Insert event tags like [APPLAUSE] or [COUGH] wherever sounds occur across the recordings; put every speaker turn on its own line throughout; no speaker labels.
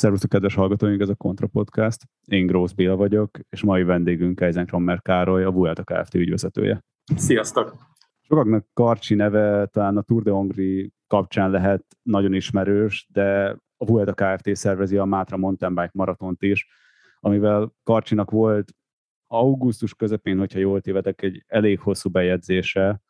Szervusztok, kedves hallgatóink, ez a Kontra Podcast. Én Grósz Béla vagyok, és mai vendégünk Eisenkrommer Károly, a Vuelta Kft. ügyvezetője.
Sziasztok!
Sokaknak Karcsi neve talán a Tour de Hongri kapcsán lehet nagyon ismerős, de a Vuelta Kft. szervezi a Mátra Mountain Bike maratont is, amivel Karcsinak volt augusztus közepén, hogyha jól tévedek, egy elég hosszú bejegyzése,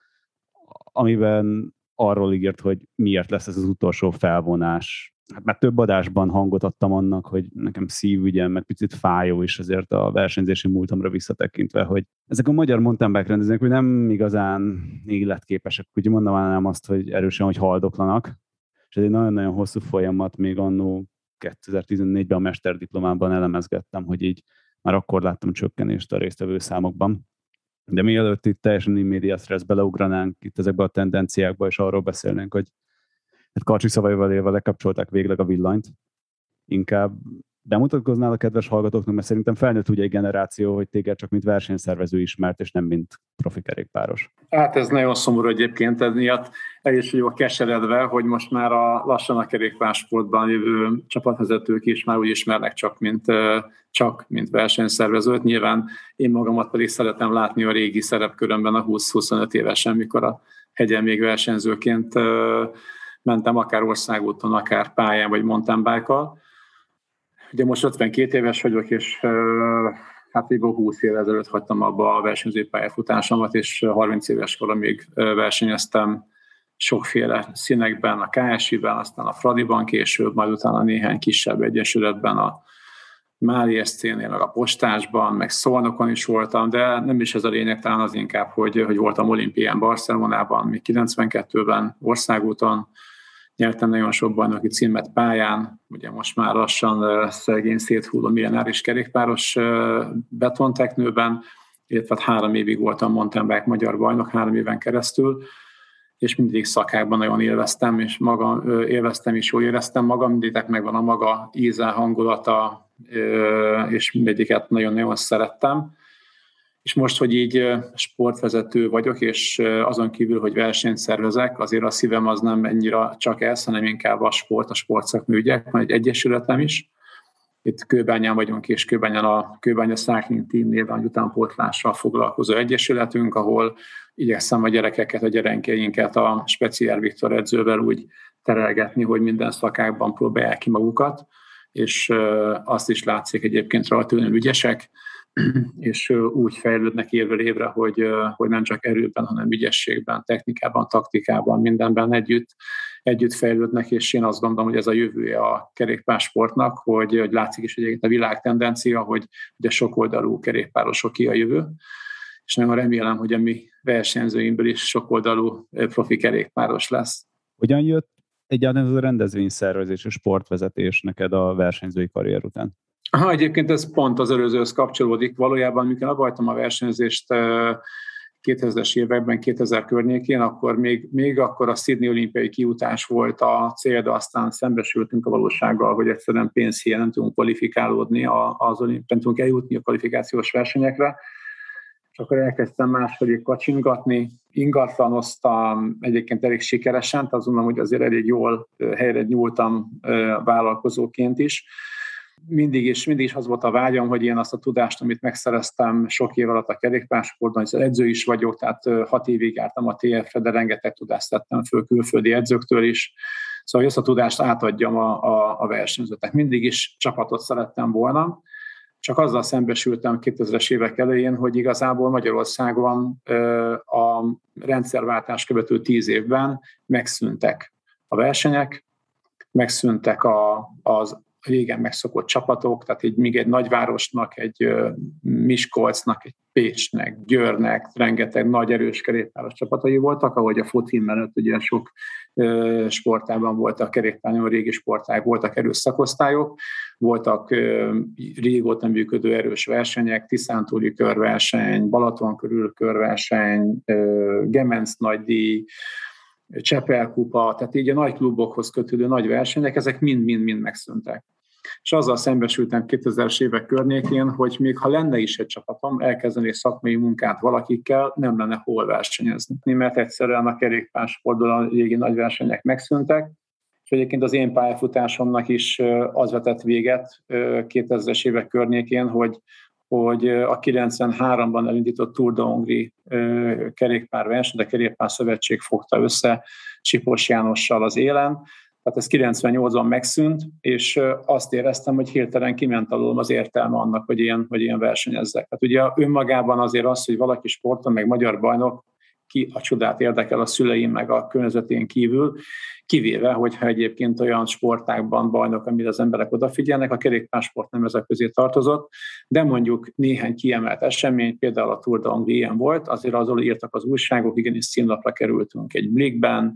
amiben arról ígért, hogy miért lesz ez az utolsó felvonás. Hát már több adásban hangot adtam annak, hogy nekem szívügyem, meg picit fájó is azért a versenyzési múltamra visszatekintve, hogy ezek a magyar mountain bike rendezők, hogy nem igazán életképesek, úgy mondanám azt, hogy erősen, hogy haldoklanak, és ez egy nagyon-nagyon hosszú folyamat, még annó 2014-ben a mesterdiplomában elemezgettem, hogy így már akkor láttam csökkenést a résztvevő számokban. De mielőtt itt teljesen immédiat stressz beleugranánk itt ezekbe a tendenciákba, és arról beszélnénk, hogy hát Karcsi szavaival élve lekapcsolták végleg a villanyt, inkább bemutatkoznál a kedves hallgatóknak, mert szerintem felnőtt úgy egy generáció, hogy téged csak mint versenyszervező ismert, és nem mint profi kerékpáros.
Hát ez nagyon szomorú egyébként, ez miatt el is vagyok keseredve, hogy most már a lassan a kerékpársportban jövő csapatvezetők is már úgy ismernek csak, mint, csak, mint versenyszervezőt. Nyilván én magamat pedig szeretem látni a régi szerepkörömben a 20-25 évesen, mikor a hegyen még versenyzőként mentem akár országúton, akár pályán, vagy mountain bike Ugye most 52 éves vagyok, és hát még 20 év ezelőtt hagytam abba a versenyző pályafutásomat, és 30 éves koromig versenyeztem sokféle színekben, a KSI-ben, aztán a Fradiban később, majd utána néhány kisebb egyesületben, a Mári SC-nél, meg a postásban, meg Szolnokon is voltam, de nem is ez a lényeg, talán az inkább, hogy, hogy voltam olimpián Barcelonában, még 92-ben országúton, nyertem nagyon sok bajnoki címet pályán, ugye most már lassan szegény széthulló millenáris kerékpáros betonteknőben, illetve hát három évig voltam mountain bike magyar bajnok, három éven keresztül, és mindig szakákban nagyon élveztem, és magam, élveztem, és jól éreztem magam, mindegyek megvan a maga íze, hangulata, és mindegyiket nagyon-nagyon szerettem. És most, hogy így sportvezető vagyok, és azon kívül, hogy versenyt szervezek, azért a szívem az nem ennyire csak ez, hanem inkább a sport, a sportszakmű ügyek, van egy egyesületem is. Itt Kőbányán vagyunk, és Kőbányán a Kőbánya Cycling Team néven utánpótlással foglalkozó egyesületünk, ahol igyekszem a gyerekeket, a gyerekeinket a Speciál Viktor edzővel úgy terelgetni, hogy minden szakákban próbálják ki magukat, és azt is látszik egyébként rajta, ügyesek, [CLEARS THROAT] és úgy fejlődnek évről évre, hogy, hogy nem csak erőben, hanem ügyességben, technikában, taktikában, mindenben együtt, együtt fejlődnek, és én azt gondolom, hogy ez a jövője a kerékpársportnak, hogy, hogy látszik is egyébként a világ tendencia, hogy ugye sokoldalú kerékpárosok ki a jövő, és nagyon remélem, hogy a mi versenyzőimből is sokoldalú profi kerékpáros lesz.
Hogyan jött egyáltalán ez a rendezvényszervezés és sportvezetés neked a versenyzői karrier után?
Ha egyébként ez pont az előzőhöz kapcsolódik. Valójában, amikor abajtam a versenyzést 2000-es években, 2000 környékén, akkor még, még akkor a Sydney olimpiai kiutás volt a cél, de aztán szembesültünk a valósággal, hogy egyszerűen pénzhiány nem tudunk kvalifikálódni az olimpián, nem tudunk eljutni a kvalifikációs versenyekre. És akkor elkezdtem másfelé kacsingatni, ingatlanoztam egyébként elég sikeresen, azt mondom, hogy azért elég jól helyre nyúltam vállalkozóként is mindig is, mindig is az volt a vágyam, hogy én azt a tudást, amit megszereztem sok év alatt a kerékpársporton, hogy edző is vagyok, tehát hat évig jártam a TF-re, de rengeteg tudást tettem föl külföldi edzőktől is, Szóval ezt a tudást átadjam a, a, a versenyzőknek. Mindig is csapatot szerettem volna, csak azzal szembesültem 2000-es évek elején, hogy igazából Magyarországon a rendszerváltás követő tíz évben megszűntek a versenyek, megszűntek a, az régen megszokott csapatok, tehát egy, még egy nagyvárosnak, egy Miskolcnak, egy Pécsnek, Győrnek rengeteg nagy erős kerékpáros csapatai voltak, ahogy a foci mellett ugye sok sportában voltak kerékpáron, régi sportág, voltak erős szakosztályok, voltak régóta működő erős versenyek, Tiszántúli körverseny, Balaton körül körverseny, Gemenc nagydíj, Csepel kupa, tehát így a nagy klubokhoz kötődő nagy versenyek, ezek mind-mind-mind megszűntek. és azzal szembesültem 2000-es évek környékén, hogy még ha lenne is egy csapatom, elkezdeni szakmai munkát valakikkel, nem lenne hol versenyezni. Mert egyszerűen a kerékpársportból a régi nagy versenyek megszűntek, és egyébként az én pályafutásomnak is az vetett véget 2000-es évek környékén, hogy hogy a 93-ban elindított Tour de Hongri kerékpárverseny, de kerékpár szövetség fogta össze Sipos Jánossal az élen, tehát ez 98-ban megszűnt, és azt éreztem, hogy hirtelen kiment alól az értelme annak, hogy ilyen, hogy ilyen versenyezzek. Tehát ugye önmagában azért az, hogy valaki sporton, meg magyar bajnok, ki a csodát érdekel a szüleim, meg a környezetén kívül, kivéve, hogyha egyébként olyan sportákban bajnok, amire az emberek odafigyelnek, a kerékpársport nem ezek közé tartozott, de mondjuk néhány kiemelt esemény, például a Tour de Hongrie volt, azért azon írtak az újságok, igenis színlapra kerültünk egy blikben,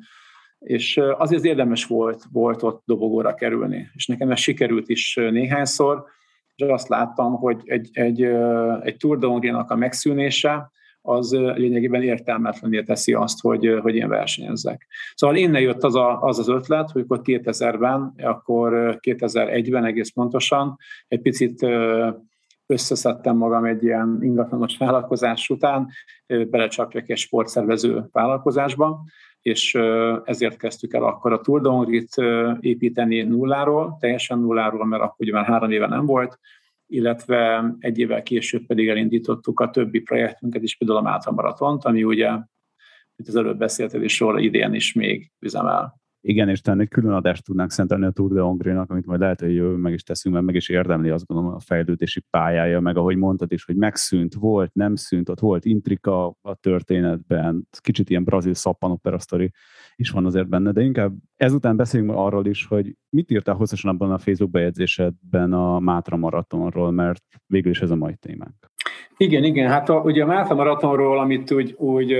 és azért érdemes volt, volt ott dobogóra kerülni. És nekem ez sikerült is néhányszor, és azt láttam, hogy egy, egy, egy Tour de Hongrie-nak a megszűnése, az lényegében értelmetlené teszi azt, hogy, hogy én versenyezzek. Szóval innen jött az, a, az az ötlet, hogy akkor 2000-ben, akkor 2001-ben egész pontosan egy picit összeszedtem magam egy ilyen ingatlanos vállalkozás után, belecsapjak egy sportszervező vállalkozásba, és ezért kezdtük el akkor a Tour építeni nulláról, teljesen nulláról, mert akkor már három éve nem volt, illetve egy évvel később pedig elindítottuk a többi projektünket is, például a Mátra Maratont, ami ugye, mint az előbb beszélted is róla, idén is még üzemel.
Igen, és talán egy külön adást tudnánk szentelni a Tour de Hongrie-nak, amit majd lehet, hogy jövő meg is teszünk, mert meg is érdemli azt gondolom a fejlődési pályája, meg ahogy mondtad is, hogy megszűnt, volt, nem szűnt, ott volt intrika a történetben, kicsit ilyen brazil szappanopera sztori is van azért benne, de inkább ezután beszéljünk arról is, hogy mit írtál hosszasan abban a Facebook bejegyzésedben a Mátra maratonról, mert végül is ez a mai témánk.
Igen, igen, hát a, ugye a Mátra maratonról, amit úgy, úgy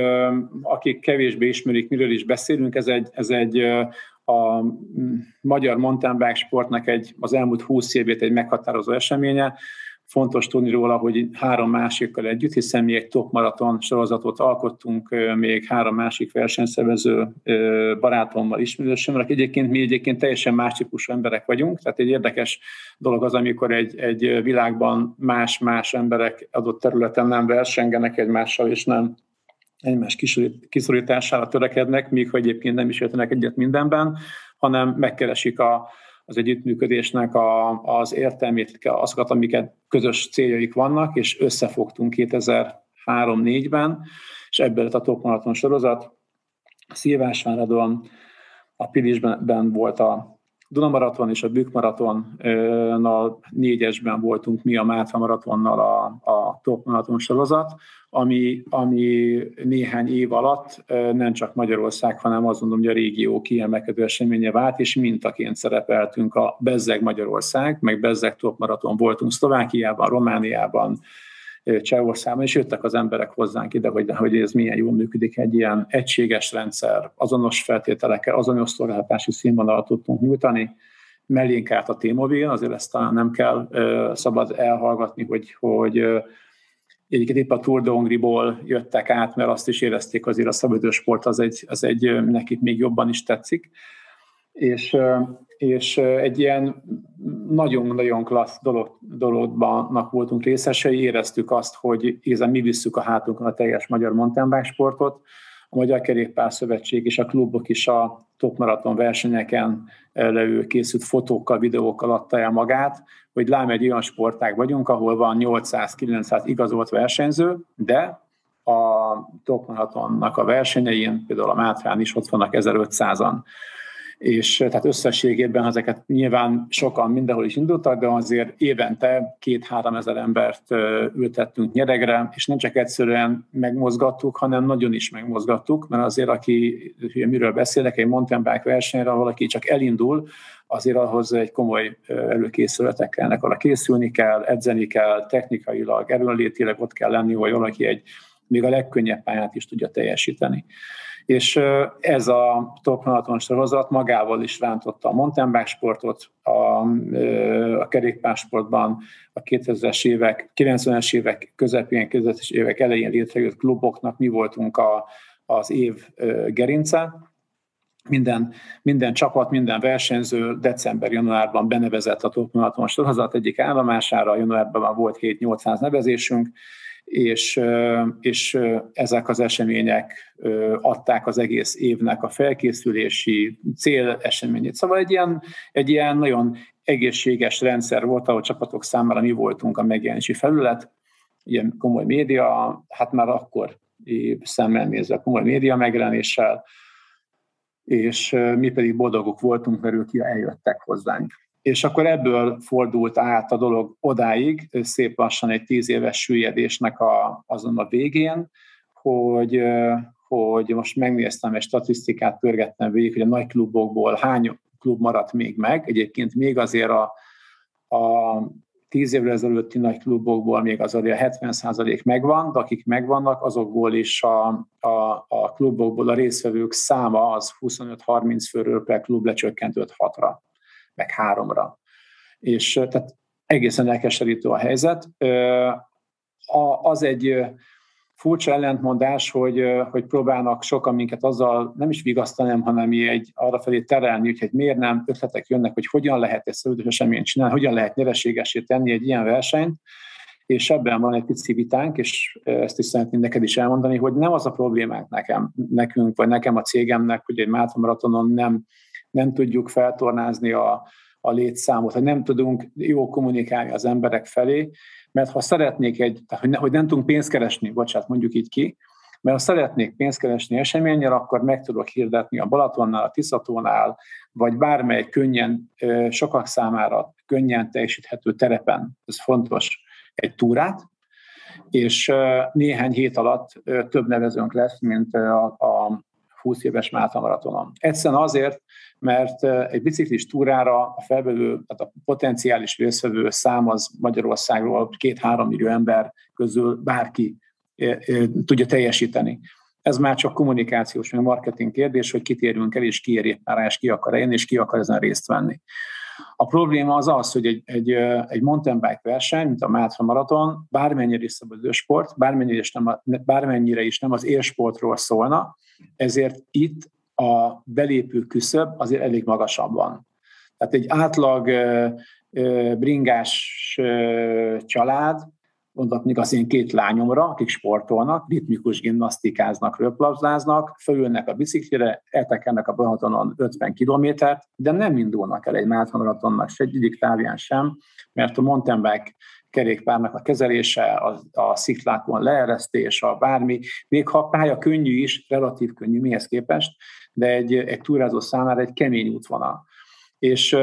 akik kevésbé ismerik, miről is beszélünk, ez egy, ez egy a magyar mountain bike sportnak egy, az elmúlt 20 évét egy meghatározó eseménye. Fontos tudni róla, hogy három másikkal együtt, hiszen mi egy top maraton sorozatot alkottunk még három másik versenyszervező barátommal, ismerősömmel, akik egyébként mi egyébként teljesen más típusú emberek vagyunk, tehát egy érdekes dolog az, amikor egy, egy világban más-más emberek adott területen nem versengenek egymással, és nem egymás kiszorítására törekednek, míg ha egyébként nem is értenek egyet mindenben, hanem megkeresik a, az együttműködésnek a, az értelmét, azokat, amiket közös céljaik vannak, és összefogtunk 2003-4-ben, és ebből lett a Top Marathon sorozat. Szilvásváradon, a Pilisben volt a Dunamaraton és a Bükk Maratonnal négyesben voltunk mi a Mátra Maratonnal a, a Top Maraton sorozat, ami, ami néhány év alatt nem csak Magyarország, hanem azt mondom, hogy a régió kiemelkedő eseménye vált, és mintaként szerepeltünk a Bezzeg Magyarország, meg Bezzeg Top Maraton voltunk Szlovákiában, Romániában, Csehországban, és jöttek az emberek hozzánk ide, hogy, hogy ez milyen jól működik, egy ilyen egységes rendszer, azonos feltételekkel, azonos szolgáltatási színvonalat tudtunk nyújtani, mellénk állt a T-Mobile, azért ezt talán nem kell szabad elhallgatni, hogy, hogy Egyébként épp a Tour de Hongriból jöttek át, mert azt is érezték azért a szabadősport, az egy, az egy nekik még jobban is tetszik. És és egy ilyen nagyon-nagyon klassz dolog, dologban voltunk részesei, éreztük azt, hogy ézen mi visszük a hátunkon a teljes magyar mountainbike sportot, a Magyar Kerékpár Szövetség és a klubok is a top maraton versenyeken levő készült fotókkal, videókkal adta el magát, hogy lám egy olyan sportág vagyunk, ahol van 800-900 igazolt versenyző, de a top maratonnak a versenyein, például a Mátrán is ott vannak 1500-an és eh, tehát összességében ezeket nyilván sokan mindenhol is indultak, de azért évente két-három ezer embert ültettünk nyeregre, és nem csak egyszerűen megmozgattuk, hanem nagyon is megmozgattuk, mert azért, aki miről beszélek, egy mountain bike versenyre, valaki csak elindul, azért ahhoz egy komoly előkészületek kellnek, arra készülni kell, edzeni kell, technikailag, erőnlétileg ott kell lenni, hogy valaki egy még a legkönnyebb pályát is tudja teljesíteni és ez a Top Marathon sorozat magával is rántotta a mountain bike sportot, a, a kerékpársportban a 2000-es évek, 90-es évek közepén, 2000-es évek elején létrejött kluboknak mi voltunk a, az év gerince, minden, minden csapat, minden versenyző december-januárban benevezett a Top Marathon sorozat egyik állomására, januárban már volt 7-800 nevezésünk, és, és ezek az események adták az egész évnek a felkészülési cél eseményét. Szóval egy ilyen, egy ilyen nagyon egészséges rendszer volt, ahol csapatok számára mi voltunk a megjelenési felület, ilyen komoly média, hát már akkor szemmel nézve komoly média megjelenéssel, és mi pedig boldogok voltunk, mert ők eljöttek hozzánk. És akkor ebből fordult át a dolog odáig, szép lassan egy tíz éves süllyedésnek a, azon a végén, hogy, hogy most megnéztem egy statisztikát, pörgettem végig, hogy a nagy klubokból hány klub maradt még meg. Egyébként még azért a, a tíz évvel ezelőtti nagy klubokból még az a 70% megvan, de akik megvannak, azokból is a, a, a klubokból a részvevők száma az 25-30 főről per klub lecsökkent 6-ra, meg 3-ra. És tehát egészen elkeserítő a helyzet. Az egy furcsa ellentmondás, hogy, hogy próbálnak sokan minket azzal nem is vigasztani, hanem egy arra felé terelni, hogy miért nem ötletek jönnek, hogy hogyan lehet ezt szövődös eseményt csinálni, hogyan lehet nyereségesé tenni egy ilyen versenyt, és ebben van egy pici vitánk, és ezt is szeretném neked is elmondani, hogy nem az a problémánk nekem, nekünk, vagy nekem a cégemnek, hogy egy marathon nem, nem tudjuk feltornázni a, a létszámot, hogy nem tudunk jó kommunikálni az emberek felé, mert ha szeretnék egy, tehát hogy, ne, hogy nem tudunk pénzt keresni, bocsánat, mondjuk így ki, mert ha szeretnék pénzt keresni eseményen, akkor meg tudok hirdetni a Balatonnál, a Tiszatónál, vagy bármely könnyen, sokak számára könnyen teljesíthető terepen, ez fontos, egy túrát, és néhány hét alatt több nevezőnk lesz, mint a, a 20 éves Málta maratonon. Egyszerűen azért, mert egy biciklis túrára a felvevő, tehát a potenciális részvevő szám az Magyarországról két-három millió ember közül bárki tudja teljesíteni. Ez már csak kommunikációs, meg marketing kérdés, hogy kitérünk el, és ki ér rá, és ki akar eljönni, és ki akar ezen részt venni. A probléma az az, hogy egy, egy, egy mountain bike verseny, mint a Mátra Maraton, bármennyire is szabadidő sport, bármennyire is, nem a, bármennyire is nem az élsportról szólna, ezért itt a belépő küszöb azért elég magasabb van. Tehát egy átlag bringás család, mondhatnék az én két lányomra, akik sportolnak, ritmikus gimnasztikáznak, röplabzáznak, fölülnek a biciklire, eltekernek a Balatonon 50 kilométert, de nem indulnak el egy maratonnak se egyik távján sem, mert a mountain bike kerékpárnak a kezelése, a, a sziklákon leeresztés, a bármi, még ha a pálya könnyű is, relatív könnyű mihez képest, de egy, egy túrázó számára egy kemény útvonal. És,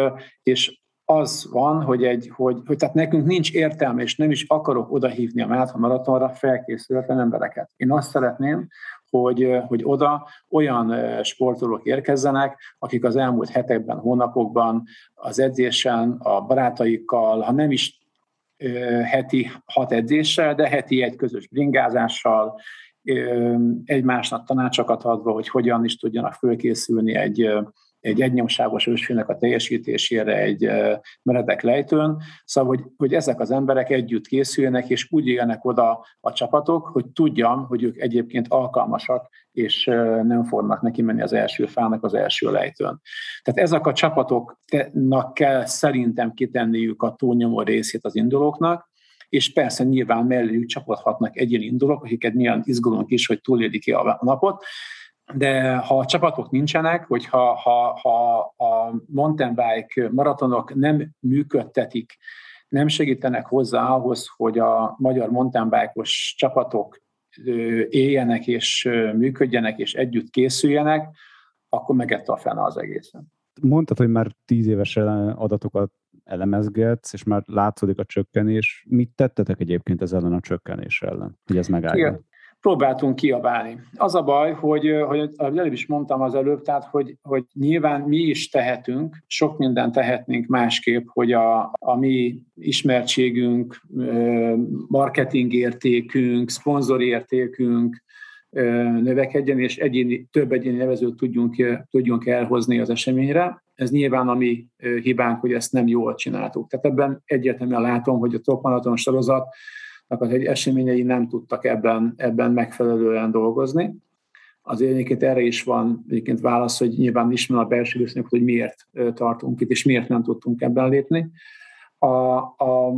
és az van, hogy, egy, hogy, hogy tehát nekünk nincs értelme, és nem is akarok odahívni a Mátha Maratonra felkészületlen embereket. Én azt szeretném, hogy, hogy oda olyan sportolók érkezzenek, akik az elmúlt hetekben, hónapokban az edzésen, a barátaikkal, ha nem is heti hat edzéssel, de heti egy közös bringázással, egymásnak tanácsokat adva, hogy hogyan is tudjanak fölkészülni egy, egy egynyomságos ősfének a teljesítésére egy meredek lejtőn. Szóval, hogy, hogy ezek az emberek együtt készüljenek, és úgy élnek oda a csapatok, hogy tudjam, hogy ők egyébként alkalmasak, és nem fognak neki menni az első fának az első lejtőn. Tehát ezek a csapatoknak kell szerintem kitenniük a túlnyomó részét az indulóknak, és persze nyilván melléjük csapathatnak egyéni indulók, akiket milyen izgulunk is, hogy túlélik ki a napot, de ha a csapatok nincsenek, hogy ha, ha, ha a mountain bike maratonok nem működtetik, nem segítenek hozzá ahhoz, hogy a magyar mountain bike-os csapatok éljenek és működjenek és együtt készüljenek, akkor megette a fene az egészen.
Mondtad, hogy már tíz éves adatokat elemezgetsz, és már látszódik a csökkenés. Mit tettetek egyébként ez ellen a csökkenés ellen, hogy ez megálljon?
Próbáltunk kiabálni. Az a baj, hogy, hogy előbb is mondtam az előbb, tehát hogy, hogy nyilván mi is tehetünk, sok mindent tehetnénk másképp, hogy a, a mi ismertségünk, marketing értékünk, szponzor értékünk növekedjen, és egyéni, több egyéni nevezőt tudjunk, tudjunk elhozni az eseményre. Ez nyilván a mi hibánk, hogy ezt nem jól csináltuk. Tehát ebben egyértelműen látom, hogy a Top Marathon sorozat egy eseményei nem tudtak ebben, ebben megfelelően dolgozni. azért egyébként erre is van egyébként válasz, hogy nyilván ismer a belső viszonyok, hogy miért tartunk itt, és miért nem tudtunk ebben lépni. A, a,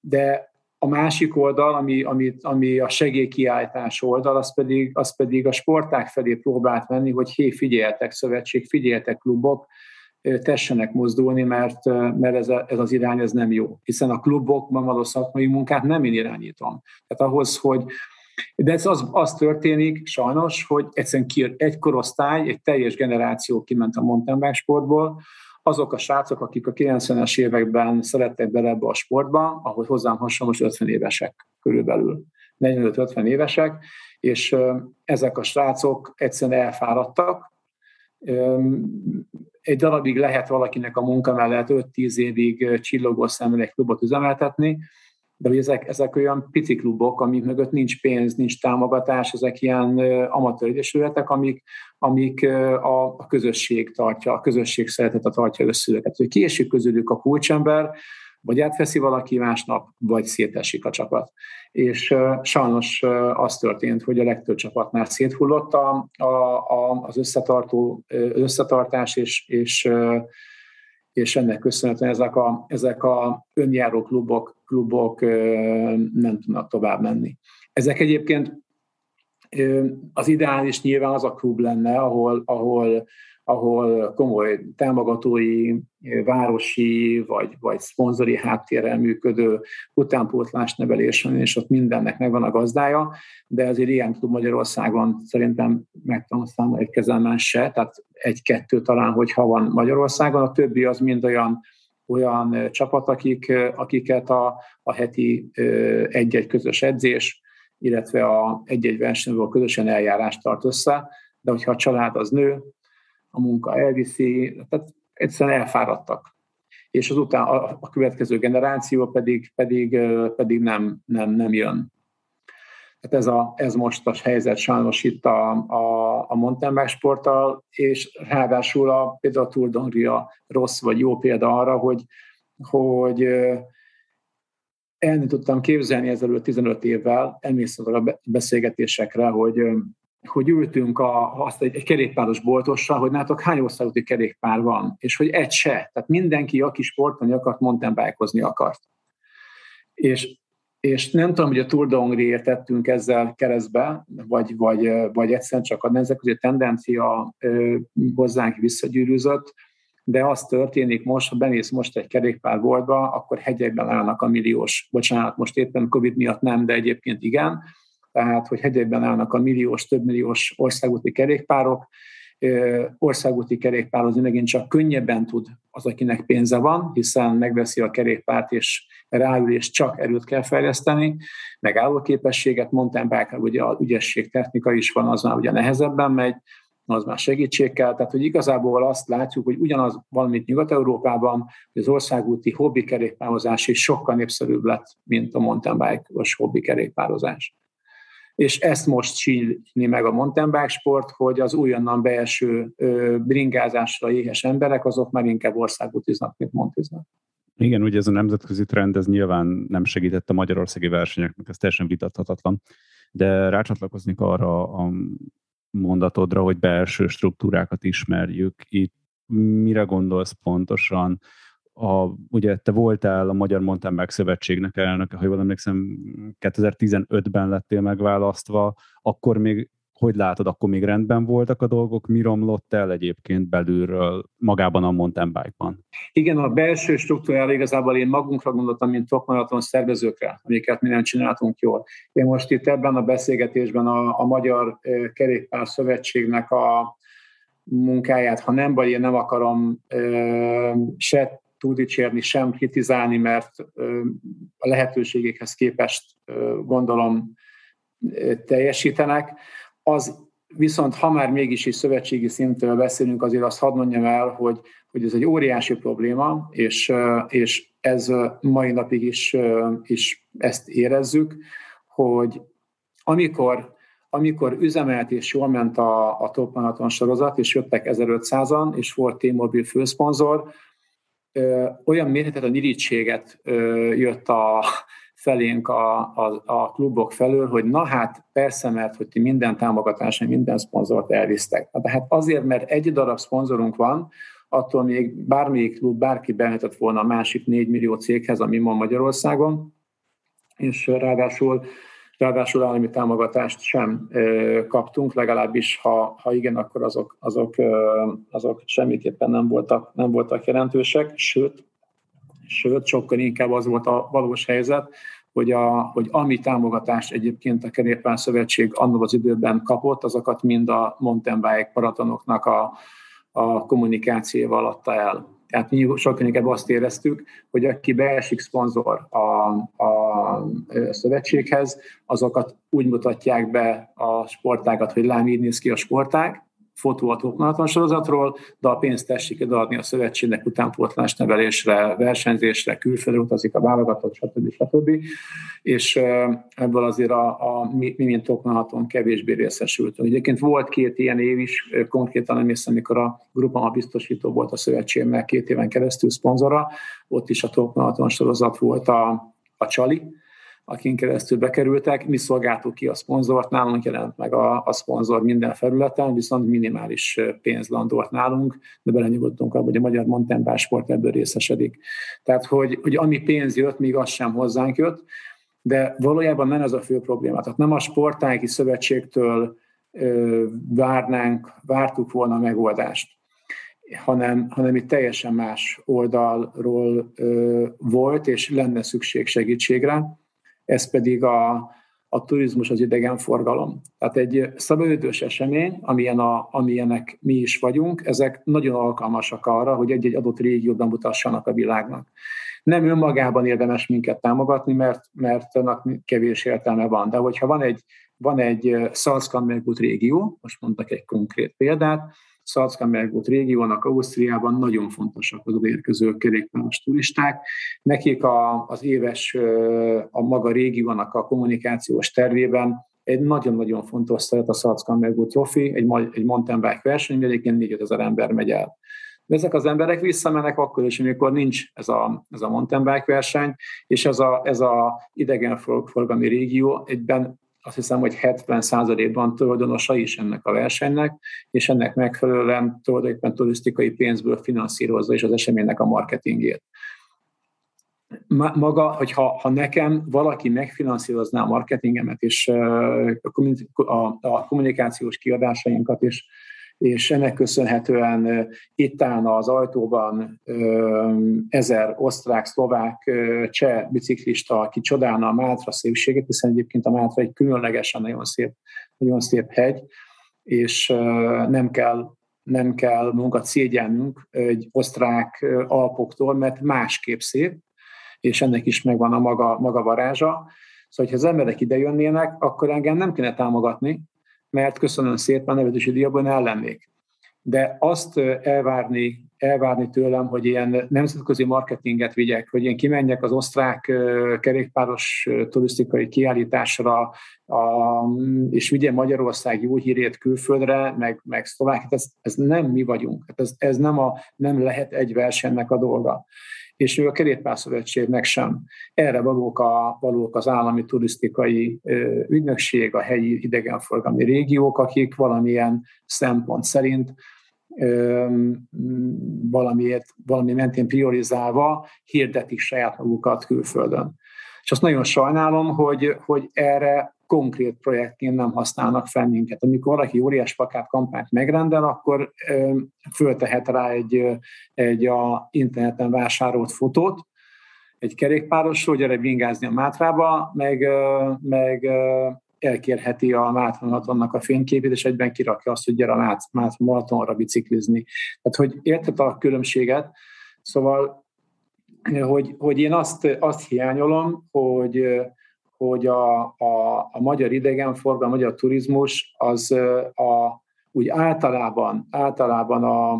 de a másik oldal, ami, ami, ami a segélykiáltás oldal, az pedig, az pedig a sporták felé próbált venni, hogy hé, figyeltek szövetség, figyeltek klubok, tessenek mozdulni, mert, mert ez, a, ez az irány ez nem jó. Hiszen a klubokban való szakmai munkát nem én irányítom. Tehát ahhoz, hogy de ez az, az történik sajnos, hogy egyszerűen ki, egy korosztály, egy teljes generáció kiment a mountain bike sportból, azok a srácok, akik a 90-es években szerettek bele ebbe a sportba, ahogy hozzám hasonló, 50 évesek körülbelül, 45-50 évesek, és ezek a srácok egyszerűen elfáradtak. Egy darabig lehet valakinek a munka mellett 5-10 évig csillogó szemmel egy klubot üzemeltetni, de hogy ezek, ezek olyan pici klubok, amik mögött nincs pénz, nincs támogatás, ezek ilyen amatőr egyesületek, amik, amik a, a közösség tartja, a közösség szeretete tartja össze őket. Hogy kiesik közülük a kulcsember, vagy átveszi valaki másnap, vagy szétesik a csapat. És sajnos az történt, hogy a legtöbb csapatnál széthullott a, a, a, az összetartó, összetartás, és, és és ennek köszönhetően ezek a, ezek a önjáró klubok, klubok nem tudnak tovább menni. Ezek egyébként az ideális nyilván az a klub lenne, ahol, ahol ahol komoly támogatói, városi vagy, vagy szponzori háttérrel működő utánpótlás nevelés van, és ott mindennek megvan a gazdája, de azért ilyen klub Magyarországon szerintem meg tudom egy kezelmen se, tehát egy-kettő talán, hogyha van Magyarországon, a többi az mind olyan olyan csapat, akik, akiket a, a heti egy-egy közös edzés, illetve a egy-egy versenyről közösen eljárást tart össze, de hogyha a család az nő, a munka elviszi, tehát egyszerűen elfáradtak. És azután a, a következő generáció pedig, pedig, pedig nem, nem, nem jön. Tehát ez, a, ez most a helyzet sajnos itt a, a, a mountain bike sporttal, és ráadásul a, például a Tour rossz vagy jó példa arra, hogy, hogy el nem tudtam képzelni ezelőtt 15 évvel, emlékszem a beszélgetésekre, hogy hogy ültünk a, azt egy, egy kerékpáros boltosra, hogy nátok hány országúti kerékpár van, és hogy egy se. Tehát mindenki, aki sportolni akart, mountain bike akart. És, és nem tudom, hogy a Tour de Hongriért tettünk ezzel keresztbe, vagy, vagy, vagy egyszerűen csak a nemzetközi tendencia ö, hozzánk visszagyűrűzött, de az történik most, ha benéz most egy kerékpárboltba, akkor hegyekben állnak a milliós, bocsánat, most éppen Covid miatt nem, de egyébként igen, tehát hogy hegyekben állnak a milliós, többmilliós országúti kerékpárok, országúti kerékpározni megint csak könnyebben tud az, akinek pénze van, hiszen megveszi a kerékpárt, és ráül, és csak erőt kell fejleszteni, meg állóképességet, mountain bike ugye a ügyesség technika is van, az már ugye nehezebben megy, az már segítség kell. Tehát, hogy igazából azt látjuk, hogy ugyanaz van, mint Nyugat-Európában, hogy az országúti hobbi kerékpározás is sokkal népszerűbb lett, mint a mountain bike-os hobbi kerékpározás és ezt most csíni meg a mountain bike sport, hogy az újonnan beeső bringázásra éhes emberek, azok már inkább országútiznak, mint montiznak.
Igen, ugye ez a nemzetközi trend, ez nyilván nem segített a magyarországi versenyeknek, ez teljesen vitathatatlan. De rácsatlakoznék arra a mondatodra, hogy belső struktúrákat ismerjük. Itt mire gondolsz pontosan? a, ugye te voltál a Magyar Mountain Bike Szövetségnek elnöke, ha jól emlékszem, 2015-ben lettél megválasztva, akkor még hogy látod, akkor még rendben voltak a dolgok, mi romlott el egyébként belülről magában a mountain bike-ban?
Igen, a belső struktúrára igazából én magunkra gondoltam, mint topmaraton szervezőkre, amiket mi nem csináltunk jól. Én most itt ebben a beszélgetésben a, a Magyar Kerékpár Szövetségnek a munkáját, ha nem baj, én nem akarom ö, se túl dicsérni, sem kritizálni, mert a lehetőségekhez képest gondolom teljesítenek. Az viszont, ha már mégis is szövetségi szintől beszélünk, azért azt hadd mondjam el, hogy, hogy ez egy óriási probléma, és, és ez mai napig is, is ezt érezzük, hogy amikor amikor üzemelt és jól ment a, a Top Marathon sorozat, és jöttek 1500-an, és volt T-Mobile főszponzor, olyan mérhetetlen irítséget jött a felénk a, a, a klubok felől, hogy na hát persze, mert hogy ti minden támogatásra, minden szponzort elvisztek. De hát azért, mert egy darab szponzorunk van, attól még bármelyik klub, bárki behetett volna a másik 4 millió céghez, ami van Magyarországon, és ráadásul Ráadásul állami támogatást sem kaptunk, legalábbis ha, ha igen, akkor azok, azok, azok semmiképpen nem voltak, nem voltak jelentősek, sőt, sőt, sokkal inkább az volt a valós helyzet, hogy, a, hogy ami támogatást egyébként a Kerékpár Szövetség annól az időben kapott, azokat mind a mountain bike maratonoknak a, a kommunikációval adta el. Tehát mi sokkal inkább azt éreztük, hogy aki beesik szponzor a, a szövetséghez, azokat úgy mutatják be a sportágat, hogy lám így néz ki a sportág, fotó a sorozatról, de a pénzt tessék adni a szövetségnek utánpótlás nevelésre, versenyzésre, külföldre utazik a válogatott, stb. stb. És ebből azért a, a mi, mi mint Tokmaraton kevésbé részesültünk. Egyébként volt két ilyen év is, konkrétan nem hiszem, amikor a Grupama biztosító volt a szövetségnek két éven keresztül szponzora, ott is a Tokmaraton sorozat volt a, a Csali, akin keresztül bekerültek, mi szolgáltuk ki a szponzort, nálunk jelent meg a, a szponzor minden felületen, viszont minimális pénz landolt nálunk, de belenyugodtunk abba, hogy a magyar mountain sport ebből részesedik. Tehát, hogy, hogy ami pénz jött, még az sem hozzánk jött, de valójában nem ez a fő probléma. Tehát nem a sportági szövetségtől ö, várnánk, vártuk volna a megoldást hanem, hanem itt teljesen más oldalról ö, volt, és lenne szükség segítségre ez pedig a, a turizmus, az idegenforgalom. Tehát egy szabadidős esemény, amilyen a, amilyenek mi is vagyunk, ezek nagyon alkalmasak arra, hogy egy-egy adott régióban mutassanak a világnak. Nem önmagában érdemes minket támogatni, mert, mert annak kevés értelme van. De hogyha van egy, van egy Salzkammergut régió, most mondtak egy konkrét példát, Salzkammergut régiónak Ausztriában nagyon fontosak az érkező kerékpáros turisták. Nekik a, az éves a maga régiónak a kommunikációs tervében egy nagyon-nagyon fontos szeret a Salzkammergut Trophy, egy, egy mountain bike verseny, egyébként 4 ezer ember megy el. De ezek az emberek visszamennek akkor is, amikor nincs ez a, ez a mountain bike verseny, és ez a, ez a idegenforgalmi régió egyben azt hiszem, hogy 70%-ban tulajdonosa is ennek a versenynek, és ennek megfelelően tulajdonképpen turisztikai pénzből finanszírozza is az eseménynek a marketingét. Maga, hogyha ha nekem valaki megfinanszírozná a marketingemet és a, kommunikációs kiadásainkat, és és ennek köszönhetően itt állna az ajtóban ezer osztrák, szlovák, cseh biciklista, aki csodálna a Mátra szépségét, hiszen egyébként a Mátra egy különlegesen nagyon szép, nagyon szép hegy, és nem kell nem kell munkat szégyennünk egy osztrák alpoktól, mert másképp szép, és ennek is megvan a maga, maga varázsa. Szóval, ha az emberek ide jönnének, akkor engem nem kéne támogatni, mert köszönöm szépen, nevetési díjabban ellennék. De azt elvárni, elvárni tőlem, hogy ilyen nemzetközi marketinget vigyek, hogy én kimenjek az osztrák kerékpáros turisztikai kiállításra, a, és vigye Magyarország jó hírét külföldre, meg, meg Szlovákiát, ez, ez nem mi vagyunk. Hát ez, ez nem, a, nem lehet egy versenynek a dolga és ő a kerékpárszövetségnek sem. Erre valók, a, valók az állami turisztikai ügynökség, a helyi idegenforgalmi régiók, akik valamilyen szempont szerint valamiért, valami mentén priorizálva hirdetik saját magukat külföldön. És azt nagyon sajnálom, hogy, hogy erre konkrét projektként nem használnak fel minket. Amikor valaki óriás pakát kampányt megrendel, akkor föltehet rá egy, egy a interneten vásárolt fotót, egy kerékpárosról, gyere bingázni a Mátrába, meg, meg elkérheti a Mátra a fényképét, és egyben kirakja azt, hogy gyere a Mátra Maratonra biciklizni. Tehát, hogy érted a különbséget? Szóval, hogy, hogy én azt, azt hiányolom, hogy, hogy a, a, a magyar idegenforgalom, a magyar turizmus az a, úgy általában, általában a,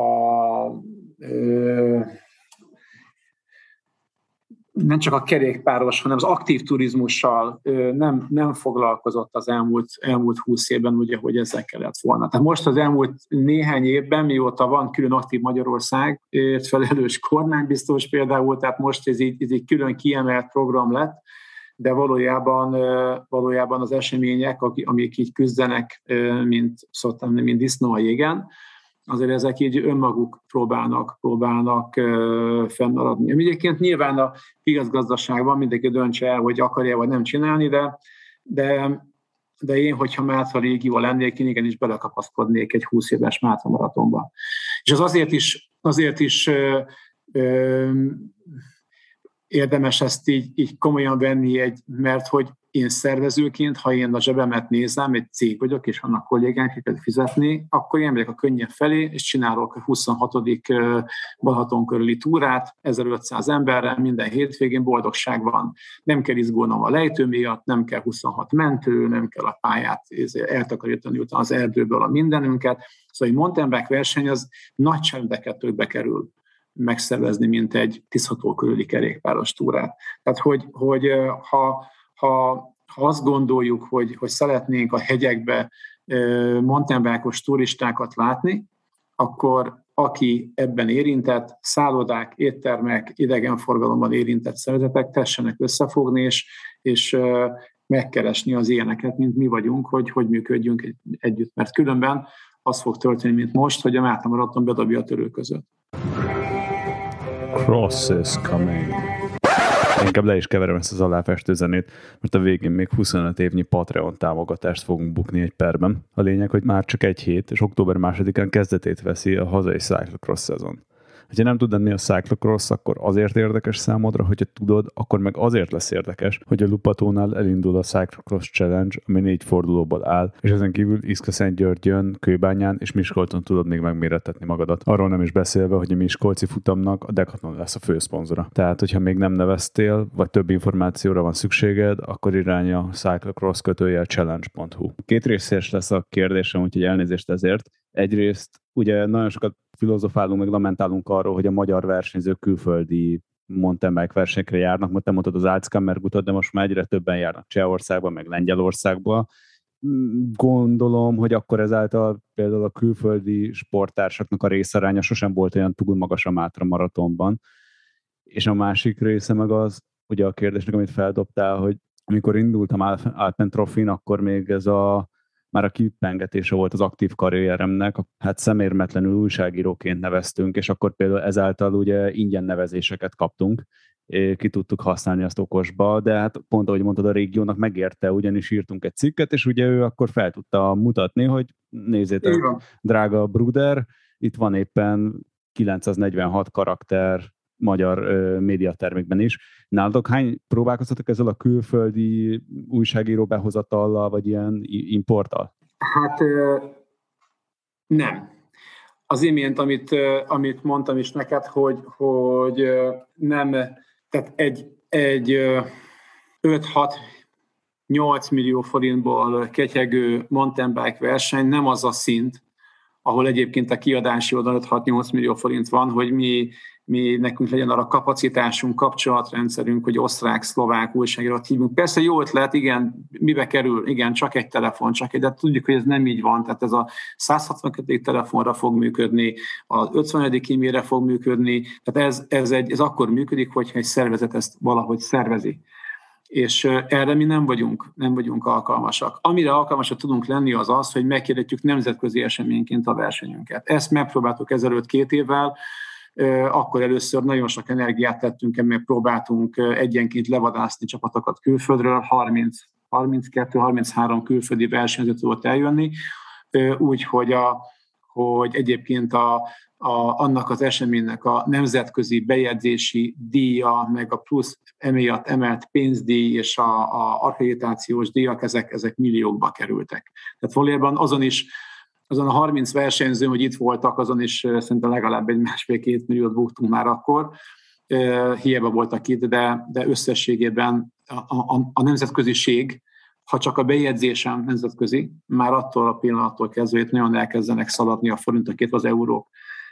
a ö, nem csak a kerékpáros, hanem az aktív turizmussal nem, nem foglalkozott az elmúlt, elmúlt húsz évben, ugye, hogy ezzel kellett volna. Tehát most az elmúlt néhány évben, mióta van külön aktív Magyarország, felelős kormánybiztos például, tehát most ez így, ez így külön kiemelt program lett, de valójában, valójában az események, amik így küzdenek, mint szoktam, mint disznó a jégen, azért ezek így önmaguk próbálnak, próbálnak fennmaradni. Egyébként nyilván a piacgazdaságban mindenki döntse el, hogy akarja vagy nem csinálni, de, de, de én, hogyha Mátra régió lennék, én igenis belekapaszkodnék egy 20 éves Mátra maratonba. És az azért is, azért is ö, ö, érdemes ezt így, így komolyan venni, egy, mert hogy én szervezőként, ha én a zsebemet nézem, egy cég vagyok, és vannak kollégánk, fizetni, akkor én megyek a könnyebb felé, és csinálok a 26. Balaton körüli túrát, 1500 emberrel, minden hétvégén boldogság van. Nem kell izgulnom a lejtő miatt, nem kell 26 mentő, nem kell a pályát eltakarítani utána az erdőből a mindenünket. Szóval egy mountain bike verseny az nagy csendeket többbe kerül megszervezni, mint egy tiszható körüli kerékpáros túrát. Tehát, hogy, hogy ha, ha, ha azt gondoljuk, hogy, hogy szeretnénk a hegyekbe mountainbike turistákat látni, akkor aki ebben érintett, szállodák, éttermek, idegenforgalomban érintett szervezetek tessenek összefogni, és, és megkeresni az ilyeneket, mint mi vagyunk, hogy hogy működjünk együtt. Mert különben az fog történni, mint most, hogy a Máta Maraton bedobja a törő között.
Cross is coming. Inkább le is keverem ezt az aláfestő zenét, mert a végén még 25 évnyi Patreon támogatást fogunk bukni egy perben. A lényeg, hogy már csak egy hét, és október másodikán kezdetét veszi a hazai cyclocross szezon. Ha nem tudod, mi a cyclocross, akkor azért érdekes számodra, hogyha tudod, akkor meg azért lesz érdekes, hogy a Lupatónál elindul a Cyclocross Challenge, ami négy fordulóból áll, és ezen kívül Györgyön, Kőbányán és Miskolton tudod még megmérettetni magadat. Arról nem is beszélve, hogy a Miskolci futamnak a Decathlon lesz a főszponzora. Tehát, hogyha még nem neveztél, vagy több információra van szükséged, akkor irány a cyclocross kötőjel challenge.hu. Két részes lesz a kérdésem, úgyhogy elnézést ezért. Egyrészt ugye nagyon sokat filozofálunk, meg lamentálunk arról, hogy a magyar versenyzők külföldi mountain bike versenyekre járnak, mert te mondtad az Alzkammergutat, de most már egyre többen járnak Csehországba, meg Lengyelországba. Gondolom, hogy akkor ezáltal például a külföldi sporttársaknak a részaránya sosem volt olyan túl magas a Mátra maratonban. És a másik része meg az, ugye a kérdésnek, amit feldobtál, hogy amikor indultam Alpen Trofin, akkor még ez a már a kipengetése volt az aktív karrieremnek, hát szemérmetlenül újságíróként neveztünk, és akkor például ezáltal ugye ingyen nevezéseket kaptunk, ki tudtuk használni azt okosba, de hát pont ahogy mondtad, a régiónak megérte, ugyanis írtunk egy cikket, és ugye ő akkor fel tudta mutatni, hogy nézzétek, drága Bruder, itt van éppen 946 karakter magyar médiatermékben is. Nálatok hány próbálkoztatok ezzel a külföldi újságíró behozatallal, vagy ilyen importtal?
Hát nem. Az imént, amit, amit mondtam is neked, hogy, hogy nem, tehát egy, egy 5-6 8 millió forintból ketyegő mountain bike verseny nem az a szint, ahol egyébként a kiadási oldal 5-6-8 millió forint van, hogy mi mi nekünk legyen arra kapacitásunk, kapcsolatrendszerünk, hogy osztrák, szlovák újságírót hívunk. Persze jó ötlet, igen, mibe kerül, igen, csak egy telefon, csak egy, de tudjuk, hogy ez nem így van, tehát ez a 162. telefonra fog működni, az 50. e-mailre fog működni, tehát ez, ez, egy, ez akkor működik, hogyha egy szervezet ezt valahogy szervezi és erre mi nem vagyunk, nem vagyunk alkalmasak. Amire alkalmasak tudunk lenni az az, hogy megkérdetjük nemzetközi eseményként a versenyünket. Ezt megpróbáltuk ezelőtt két évvel, akkor először nagyon sok energiát tettünk, mert próbáltunk egyenként levadászni csapatokat külföldről, 30 32-33 külföldi versenyző tudott eljönni, úgy, hogy, a, hogy egyébként a, a, annak az eseménynek a nemzetközi bejegyzési díja, meg a plusz emiatt emelt pénzdíj és a, a akkreditációs díjak, ezek, ezek milliókba kerültek. Tehát valójában azon is azon a 30 versenyző, hogy itt voltak, azon is szerintem legalább egy másfél-két milliót buktunk már akkor. Hiába voltak itt, de, de összességében a, a, a nemzetköziség, ha csak a bejegyzésem nemzetközi, már attól a pillanattól kezdve itt nagyon elkezdenek szaladni a forintok, az eurók.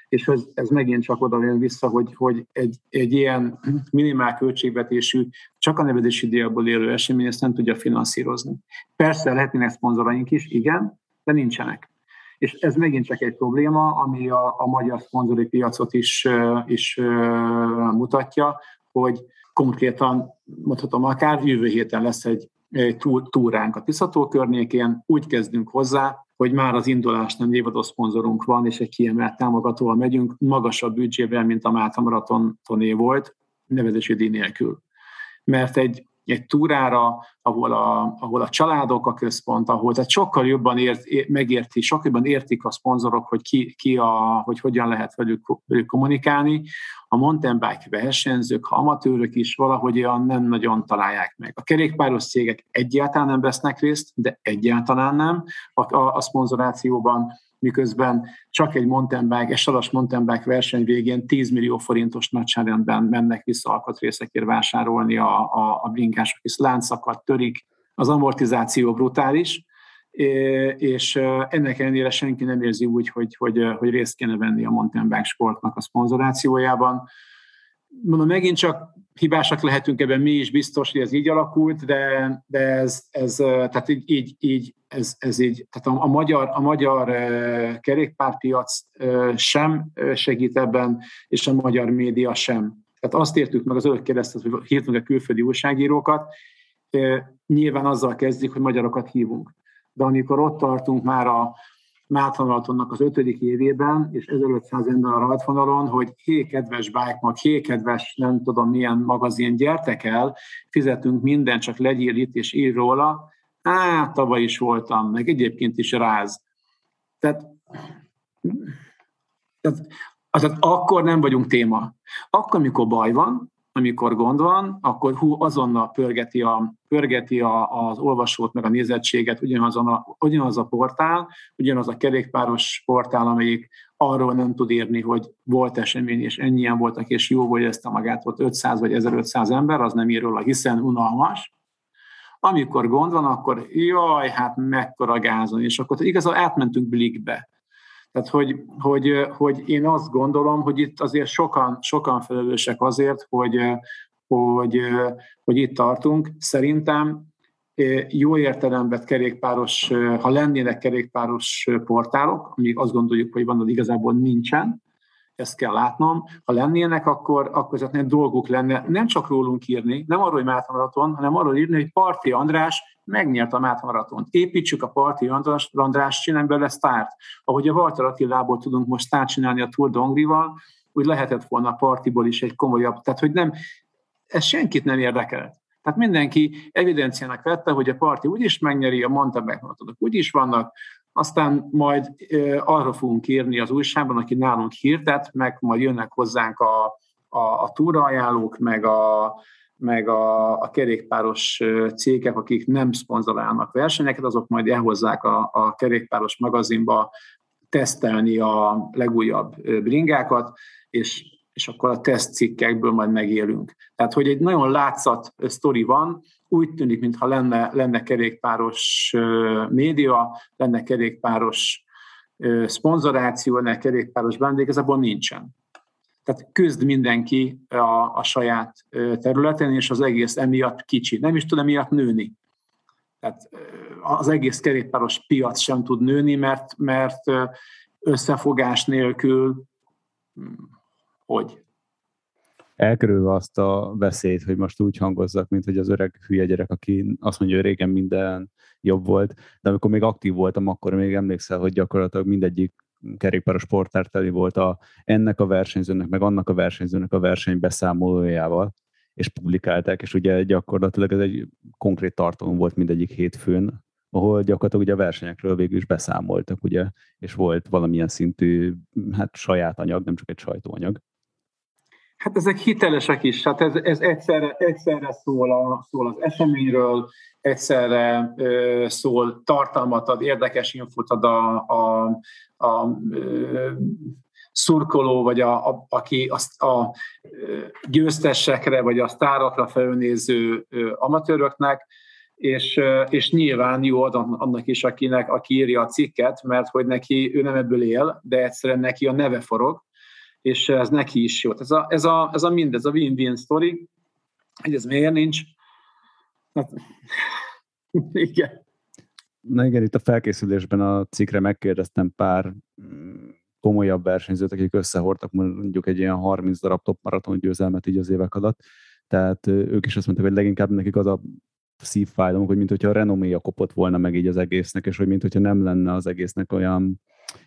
és ez, ez megint csak oda jön vissza, hogy, hogy egy, egy ilyen minimál költségvetésű, csak a nevezési díjakból élő esemény ezt nem tudja finanszírozni. Persze lehetnének szponzoraink is, igen, de nincsenek. És ez megint csak egy probléma, ami a, a magyar szponzori piacot is, is mutatja, hogy konkrétan mondhatom akár jövő héten lesz egy túránk a Tiszató környékén, úgy kezdünk hozzá, hogy már az indulásnál névadó szponzorunk van, és egy kiemelt támogatóval megyünk, magasabb büdzsével, mint a Máta Maratoné volt, nevezési díj nélkül. Mert egy egy túrára, ahol a, ahol a családok a központ, ahol tehát sokkal jobban ért, megérti, sokkal jobban értik a szponzorok, hogy, ki, ki a, hogy hogyan lehet velük, velük kommunikálni. A mountain bike versenyzők, ha amatőrök is valahogy olyan nem nagyon találják meg. A kerékpáros cégek egyáltalán nem vesznek részt, de egyáltalán nem a, a, a szponzorációban miközben csak egy mountain bike, egy saras mountain bike verseny végén 10 millió forintos nagyságrendben mennek vissza alkatrészekért vásárolni a, a, a blinkások, hisz láncakat törik, az amortizáció brutális, és ennek ellenére senki nem érzi úgy, hogy, hogy, hogy részt kéne venni a mountain bike sportnak a szponzorációjában mondom, megint csak hibásak lehetünk ebben mi is, biztos, hogy ez így alakult, de, de ez, ez, tehát így, így, így ez, ez így, tehát a, a magyar, a magyar kerékpárpiac sem segít ebben, és a magyar média sem. Tehát azt értük meg, az előtt kérdeztet, hogy hívtunk a külföldi újságírókat, nyilván azzal kezdik, hogy magyarokat hívunk. De amikor ott tartunk már a, Mártonalatonnak az ötödik évében, és 1500 ember a rajtvonalon, hogy hé, kedves mag, hé, kedves nem tudom milyen magazin, gyertek el, fizetünk minden, csak legyél itt és ír róla. Á, tavaly is voltam, meg egyébként is ráz. Tehát, tehát, tehát akkor nem vagyunk téma. Akkor, amikor baj van, amikor gond van, akkor hú, azonnal pörgeti, a, pörgeti a, az olvasót, meg a nézettséget ugyanaz a, ugyanaz a portál, ugyanaz a kerékpáros portál, amelyik arról nem tud írni, hogy volt esemény, és ennyien voltak, és jó volt ezt a magát, volt 500 vagy 1500 ember, az nem ír róla, hiszen unalmas. Amikor gond van, akkor jaj, hát mekkora gázon, és akkor igazából átmentünk blikbe tehát, hogy, hogy, hogy én azt gondolom, hogy itt azért sokan, sokan felelősek azért, hogy, hogy, hogy itt tartunk. Szerintem jó értelemben kerékpáros, ha lennének kerékpáros portálok, amíg azt gondoljuk, hogy van, hogy igazából nincsen, ezt kell látnom. Ha lennének, akkor, akkor ezeknek dolguk lenne nem csak rólunk írni, nem arról, hogy Máta Maraton, hanem arról írni, hogy Parti András megnyert a Máta Maratont. Építsük a Parti András, András csinálni belőle sztárt. Ahogy a Walter Attilából tudunk most sztárt csinálni a Tour d'Ongrival, úgy lehetett volna a partiból is egy komolyabb. Tehát, hogy nem, ez senkit nem érdekelt. Tehát mindenki evidenciának vette, hogy a parti úgyis megnyeri, a mountain bike úgyis vannak, aztán majd arra fogunk írni az újságban, aki nálunk hirdet, meg majd jönnek hozzánk a, a, a túraajánlók, meg a, meg a, a kerékpáros cégek, akik nem szponzorálnak versenyeket, azok majd elhozzák a, a kerékpáros magazinba tesztelni a legújabb bringákat, és, és akkor a tesztcikkekből majd megélünk. Tehát, hogy egy nagyon látszat sztori van, úgy tűnik, mintha lenne, lenne kerékpáros média, lenne kerékpáros szponzoráció, lenne kerékpáros vendég, igazából nincsen. Tehát küzd mindenki a, a saját területen, és az egész emiatt kicsi. Nem is tud emiatt nőni. Tehát az egész kerékpáros piac sem tud nőni, mert, mert összefogás nélkül hm, hogy?
Elkerülve azt a veszélyt, hogy most úgy hangozzak, mint hogy az öreg hülye gyerek, aki azt mondja, hogy régen minden jobb volt, de amikor még aktív voltam, akkor még emlékszel, hogy gyakorlatilag mindegyik kerékpáros sportár volt a, ennek a versenyzőnek, meg annak a versenyzőnek a verseny beszámolójával, és publikálták, és ugye gyakorlatilag ez egy konkrét tartalom volt mindegyik hétfőn, ahol gyakorlatilag ugye a versenyekről végül is beszámoltak, ugye, és volt valamilyen szintű hát saját anyag, nem csak egy sajtóanyag.
Hát ezek hitelesek is, hát ez, ez egyszerre, egyszerre szól, a, szól az eseményről, egyszerre ö, szól, tartalmat ad, érdekes infot ad a, a, a ö, szurkoló, vagy a, a, aki azt a győztesekre, vagy a sztárokra felnéző amatőröknek, és, és nyilván jó ad annak is, akinek, aki írja a cikket, mert hogy neki, ő nem ebből él, de egyszerűen neki a neve forog, és ez neki is jó. Ez a, ez a, ez a mindez, a win-win story, hogy ez miért nincs. Hát, [LAUGHS] igen.
Na igen, itt a felkészülésben a cikkre megkérdeztem pár mm, komolyabb versenyzőt, akik összehordtak mondjuk egy ilyen 30 darab top maraton győzelmet így az évek alatt. Tehát ők is azt mondták, hogy leginkább nekik az a szívfájdalom, hogy mint hogyha a renoméja kopott volna meg így az egésznek, és hogy mint hogyha nem lenne az egésznek olyan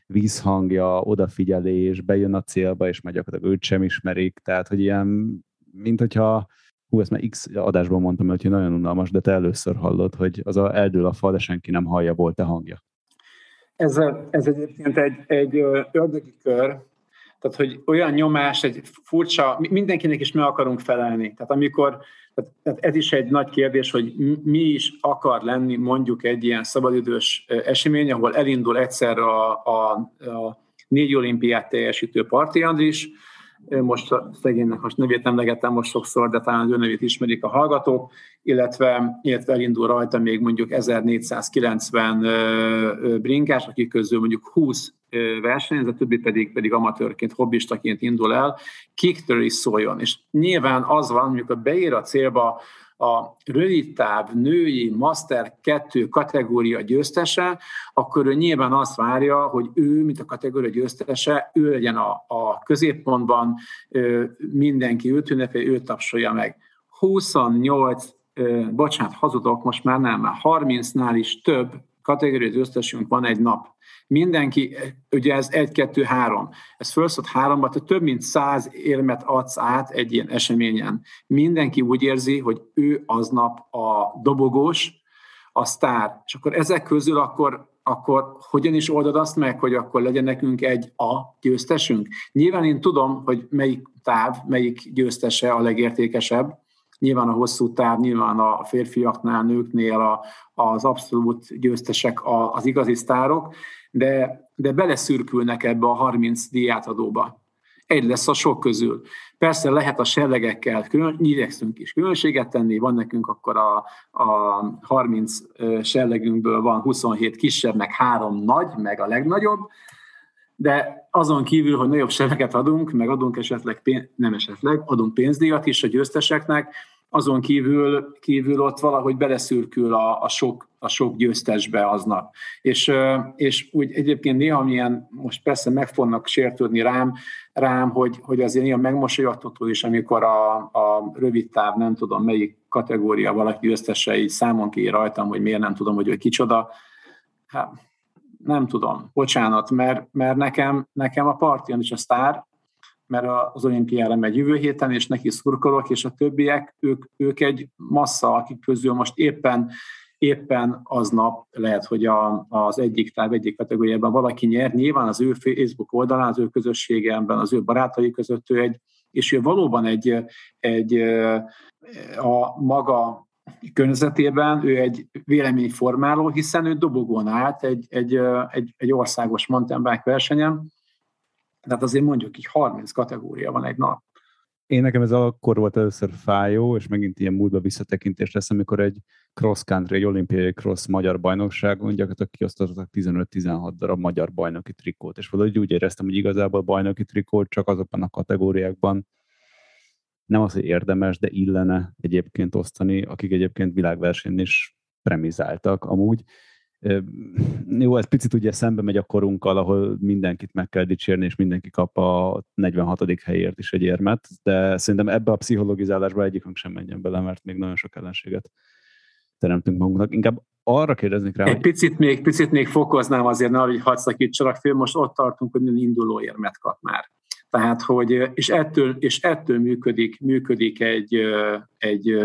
vízhangja, odafigyelés, bejön a célba, és meg gyakorlatilag őt sem ismerik, tehát hogy ilyen, mint hogyha hú, ezt már x adásban mondtam, hogy nagyon unalmas, de te először hallod, hogy az a eldől a fal, de senki nem hallja, volt a hangja.
Ez, ez egyébként egy, egy ördögi kör, tehát, hogy olyan nyomás, egy furcsa, mindenkinek is meg akarunk felelni. Tehát amikor, tehát ez is egy nagy kérdés, hogy mi is akar lenni mondjuk egy ilyen szabadidős esemény, ahol elindul egyszer a, a, a négy olimpiát teljesítő Parti Andris, most a szegénynek most nevét emlegettem most sokszor, de talán az ő nevét ismerik a hallgatók, illetve, illetve elindul rajta még mondjuk 1490 brinkás, akik közül mondjuk 20 versenyez, a többi pedig, pedig amatőrként, hobbistaként indul el, kiktől is szóljon. És nyilván az van, amikor beír a célba a rövidtáv női Master 2 kategória győztese, akkor ő nyilván azt várja, hogy ő, mint a kategória győztese, ő legyen a, a középpontban, mindenki őt ünnepelje, őt tapsolja meg. 28, bocsánat, hazudok, most már nem, már 30-nál is több kategória győztesünk van egy nap mindenki, ugye ez egy, kettő, három, ez felszott háromba, tehát több mint száz érmet adsz át egy ilyen eseményen. Mindenki úgy érzi, hogy ő aznap a dobogós, a sztár. És akkor ezek közül akkor, akkor hogyan is oldod azt meg, hogy akkor legyen nekünk egy a győztesünk? Nyilván én tudom, hogy melyik táv, melyik győztese a legértékesebb, nyilván a hosszú táv, nyilván a férfiaknál, nőknél a, az abszolút győztesek az igazi sztárok, de, de beleszürkülnek ebbe a 30 díjátadóba. Egy lesz a sok közül. Persze lehet a sellegekkel, külön, igyekszünk is különbséget tenni, van nekünk akkor a, a 30 sellegünkből van 27 kisebb, meg három nagy, meg a legnagyobb, de azon kívül, hogy nagyobb selleget adunk, meg adunk esetleg, pénz, nem esetleg, adunk pénzdíjat is a győzteseknek, azon kívül, kívül ott valahogy beleszürkül a, a, sok, a sok győztesbe aznap. És, és úgy egyébként néha milyen, most persze meg fognak sértődni rám, rám hogy, hogy azért néha megmosolyogtató is, amikor a, a rövid táv, nem tudom melyik kategória valaki győztese, így számon ki rajtam, hogy miért nem tudom, hogy ő kicsoda. Hát, nem tudom, bocsánat, mert, mert nekem, nekem a partion is a sztár, mert az olimpiára megy jövő héten, és neki szurkolok, és a többiek, ők, ők egy massza, akik közül most éppen éppen aznap lehet, hogy a, az egyik táv, egyik kategóriában valaki nyer, nyilván az ő Facebook oldalán, az ő közösségemben, az ő barátai között ő egy, és ő valóban egy, egy a maga környezetében ő egy véleményformáló, hiszen ő dobogón állt egy, egy, egy, egy országos mountain versenyen, tehát azért mondjuk így 30 kategória van egy nap.
Én nekem ez akkor volt először fájó, és megint ilyen múltba visszatekintés lesz, amikor egy cross country, egy olimpiai cross magyar bajnokságon gyakorlatilag kiosztottak 15-16 darab magyar bajnoki trikót, és valahogy úgy éreztem, hogy igazából bajnoki trikót csak azokban a kategóriákban nem az, hogy érdemes, de illene egyébként osztani, akik egyébként világversenyen is premizáltak amúgy, jó, ez picit ugye szembe megy a korunkkal, ahol mindenkit meg kell dicsérni, és mindenki kap a 46. helyért is egy érmet, de szerintem ebbe a pszichologizálásba egyikünk sem menjen bele, mert még nagyon sok ellenséget teremtünk magunknak. Inkább arra kérdeznék rá,
Egy hogy... picit még, picit még fokoznám azért, ne, hogy hadd szakítsalak fél, most ott tartunk, hogy induló érmet kap már. Tehát, hogy, és ettől, és ettől működik, működik egy, egy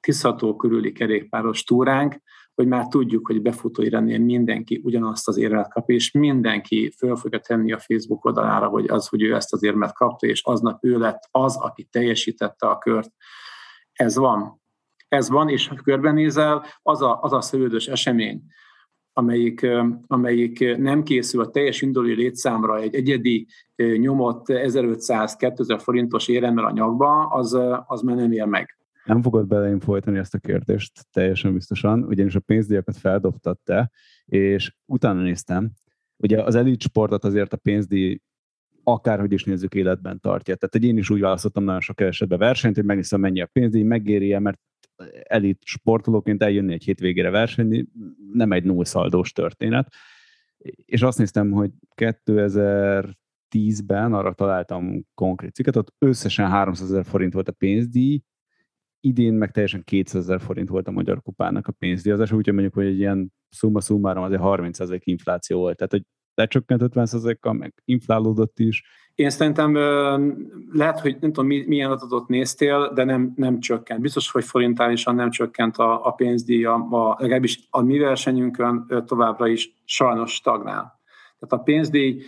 tiszható körüli kerékpáros túránk, hogy már tudjuk, hogy befutó Irennél mindenki ugyanazt az érmet kap, és mindenki föl fogja tenni a Facebook oldalára, hogy az, hogy ő ezt az érmet kapta, és aznap ő lett az, aki teljesítette a kört. Ez van. Ez van, és ha körbenézel, az a, az a szövődös esemény, amelyik, amelyik nem készül a teljes indulói létszámra egy egyedi nyomott 1500-2000 forintos éremmel a nyakba, az, az már nem ér meg
nem fogod beleim folytani ezt a kérdést teljesen biztosan, ugyanis a pénzdíjakat feldobtad te, és utána néztem, ugye az elit sportot azért a pénzdíj akárhogy is nézzük, életben tartja. Tehát hogy én is úgy választottam nagyon sok esetben versenyt, hogy megnézem, mennyi a pénz, megéri mert elit sportolóként eljönni egy hétvégére versenyi, nem egy nullszaldós történet. És azt néztem, hogy 2010-ben arra találtam konkrét cikket, ott összesen 300 ezer forint volt a pénzdíj, idén meg teljesen 200 ezer forint volt a Magyar Kupának a pénzdíjazás, úgyhogy mondjuk, hogy egy ilyen szumma szummáron azért 30 ezer infláció volt. Tehát, hogy lecsökkent 50%-kal, meg inflálódott is.
Én szerintem lehet, hogy nem tudom, milyen adatot néztél, de nem, nem csökkent. Biztos, hogy forintálisan nem csökkent a, a pénzdíja, a, legalábbis a mi versenyünkön továbbra is sajnos stagnál. Tehát a pénzdíj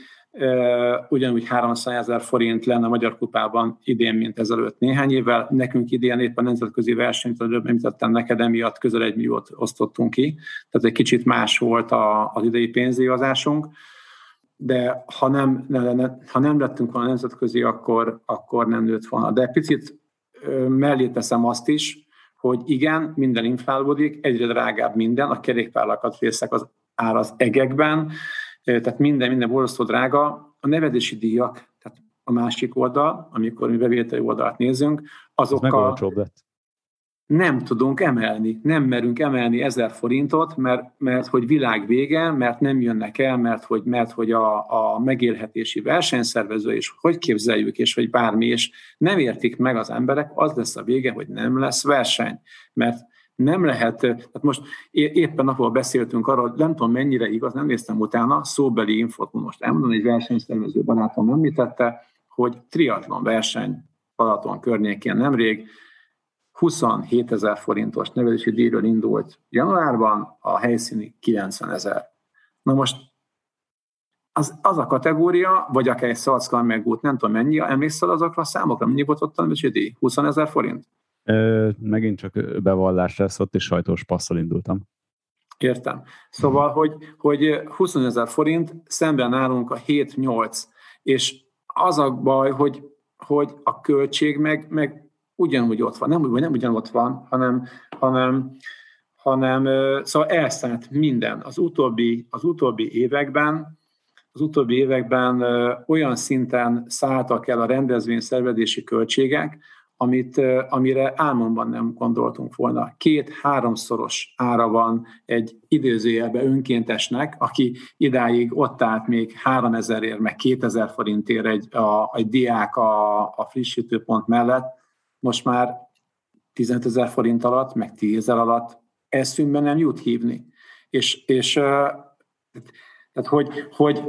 ugyanúgy 300 ezer forint lenne a Magyar Kupában idén, mint ezelőtt néhány évvel. Nekünk idén éppen nemzetközi versenyt, előbb említettem neked, emiatt közel egy milliót osztottunk ki, tehát egy kicsit más volt a, az idei pénzdíjazásunk de ha nem, ne, ha nem lettünk volna nemzetközi, akkor, akkor nem nőtt volna. De picit mellé teszem azt is, hogy igen, minden inflálódik, egyre drágább minden, a kerékpárlakat részek az ár az egekben, tehát minden, minden borzasztó drága. A nevedési díjak, tehát a másik oldal, amikor mi bevételi oldalt nézünk, azokkal... Az lett nem tudunk emelni, nem merünk emelni ezer forintot, mert, mert hogy világ vége, mert nem jönnek el, mert hogy, mert hogy a, a megélhetési versenyszervező, és hogy képzeljük, és hogy bármi, és nem értik meg az emberek, az lesz a vége, hogy nem lesz verseny. Mert nem lehet, tehát most éppen ahol beszéltünk arról, nem tudom mennyire igaz, nem néztem utána, szóbeli infot most elmondani, egy versenyszervező barátom említette, hogy triatlon verseny Balaton környékén nemrég, 27 ezer forintos nevelési díjról indult januárban, a helyszíni 90 ezer. Na most az, az a kategória, vagy akár egy Szalckan megút, nem tudom mennyi, emlékszel azokra a számokra, mennyi volt ott a nevelési díj? 20 ezer forint?
Ö, megint csak bevallás lesz, ott is sajtós passzal indultam.
Értem. Szóval, hmm. hogy, hogy 20 ezer forint, szemben állunk a 7-8, és az a baj, hogy, hogy a költség meg, meg ugyanúgy ott van. Nem, nem ugyanott van, hanem, hanem, hanem szóval elszállt minden. Az utóbbi, az utóbbi években az utóbbi években olyan szinten szálltak el a rendezvény szervezési költségek, amit, amire álmomban nem gondoltunk volna. Két-háromszoros ára van egy időzőjelbe önkéntesnek, aki idáig ott állt még 3000 ér, meg 2000 forintért egy, a, egy diák a, a frissítőpont mellett, most már 15 ezer forint alatt, meg 10 ezer alatt eszünkbe nem jut hívni. És, és tehát hogy, hogy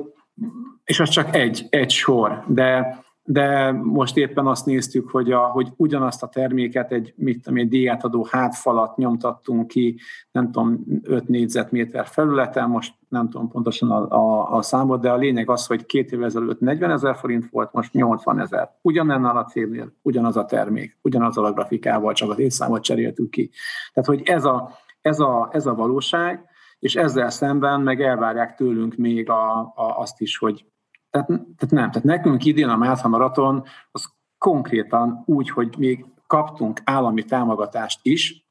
és az csak egy, egy sor, de de most éppen azt néztük, hogy, a, hogy ugyanazt a terméket egy, mit tudom, egy díjátadó hátfalat nyomtattunk ki, nem tudom, 5 négyzetméter felületen, most nem tudom pontosan a, a, a számot, de a lényeg az, hogy két évvel ezelőtt 40 ezer forint volt, most 80 ezer. Ugyanennel a cégnél, ugyanaz a termék, ugyanazzal a grafikával, csak az évszámot cseréltük ki. Tehát, hogy ez a, ez a, ez a valóság, és ezzel szemben meg elvárják tőlünk még a, a, azt is, hogy tehát, tehát nem, tehát nekünk idén a Mátha Maraton az konkrétan úgy, hogy még kaptunk állami támogatást is,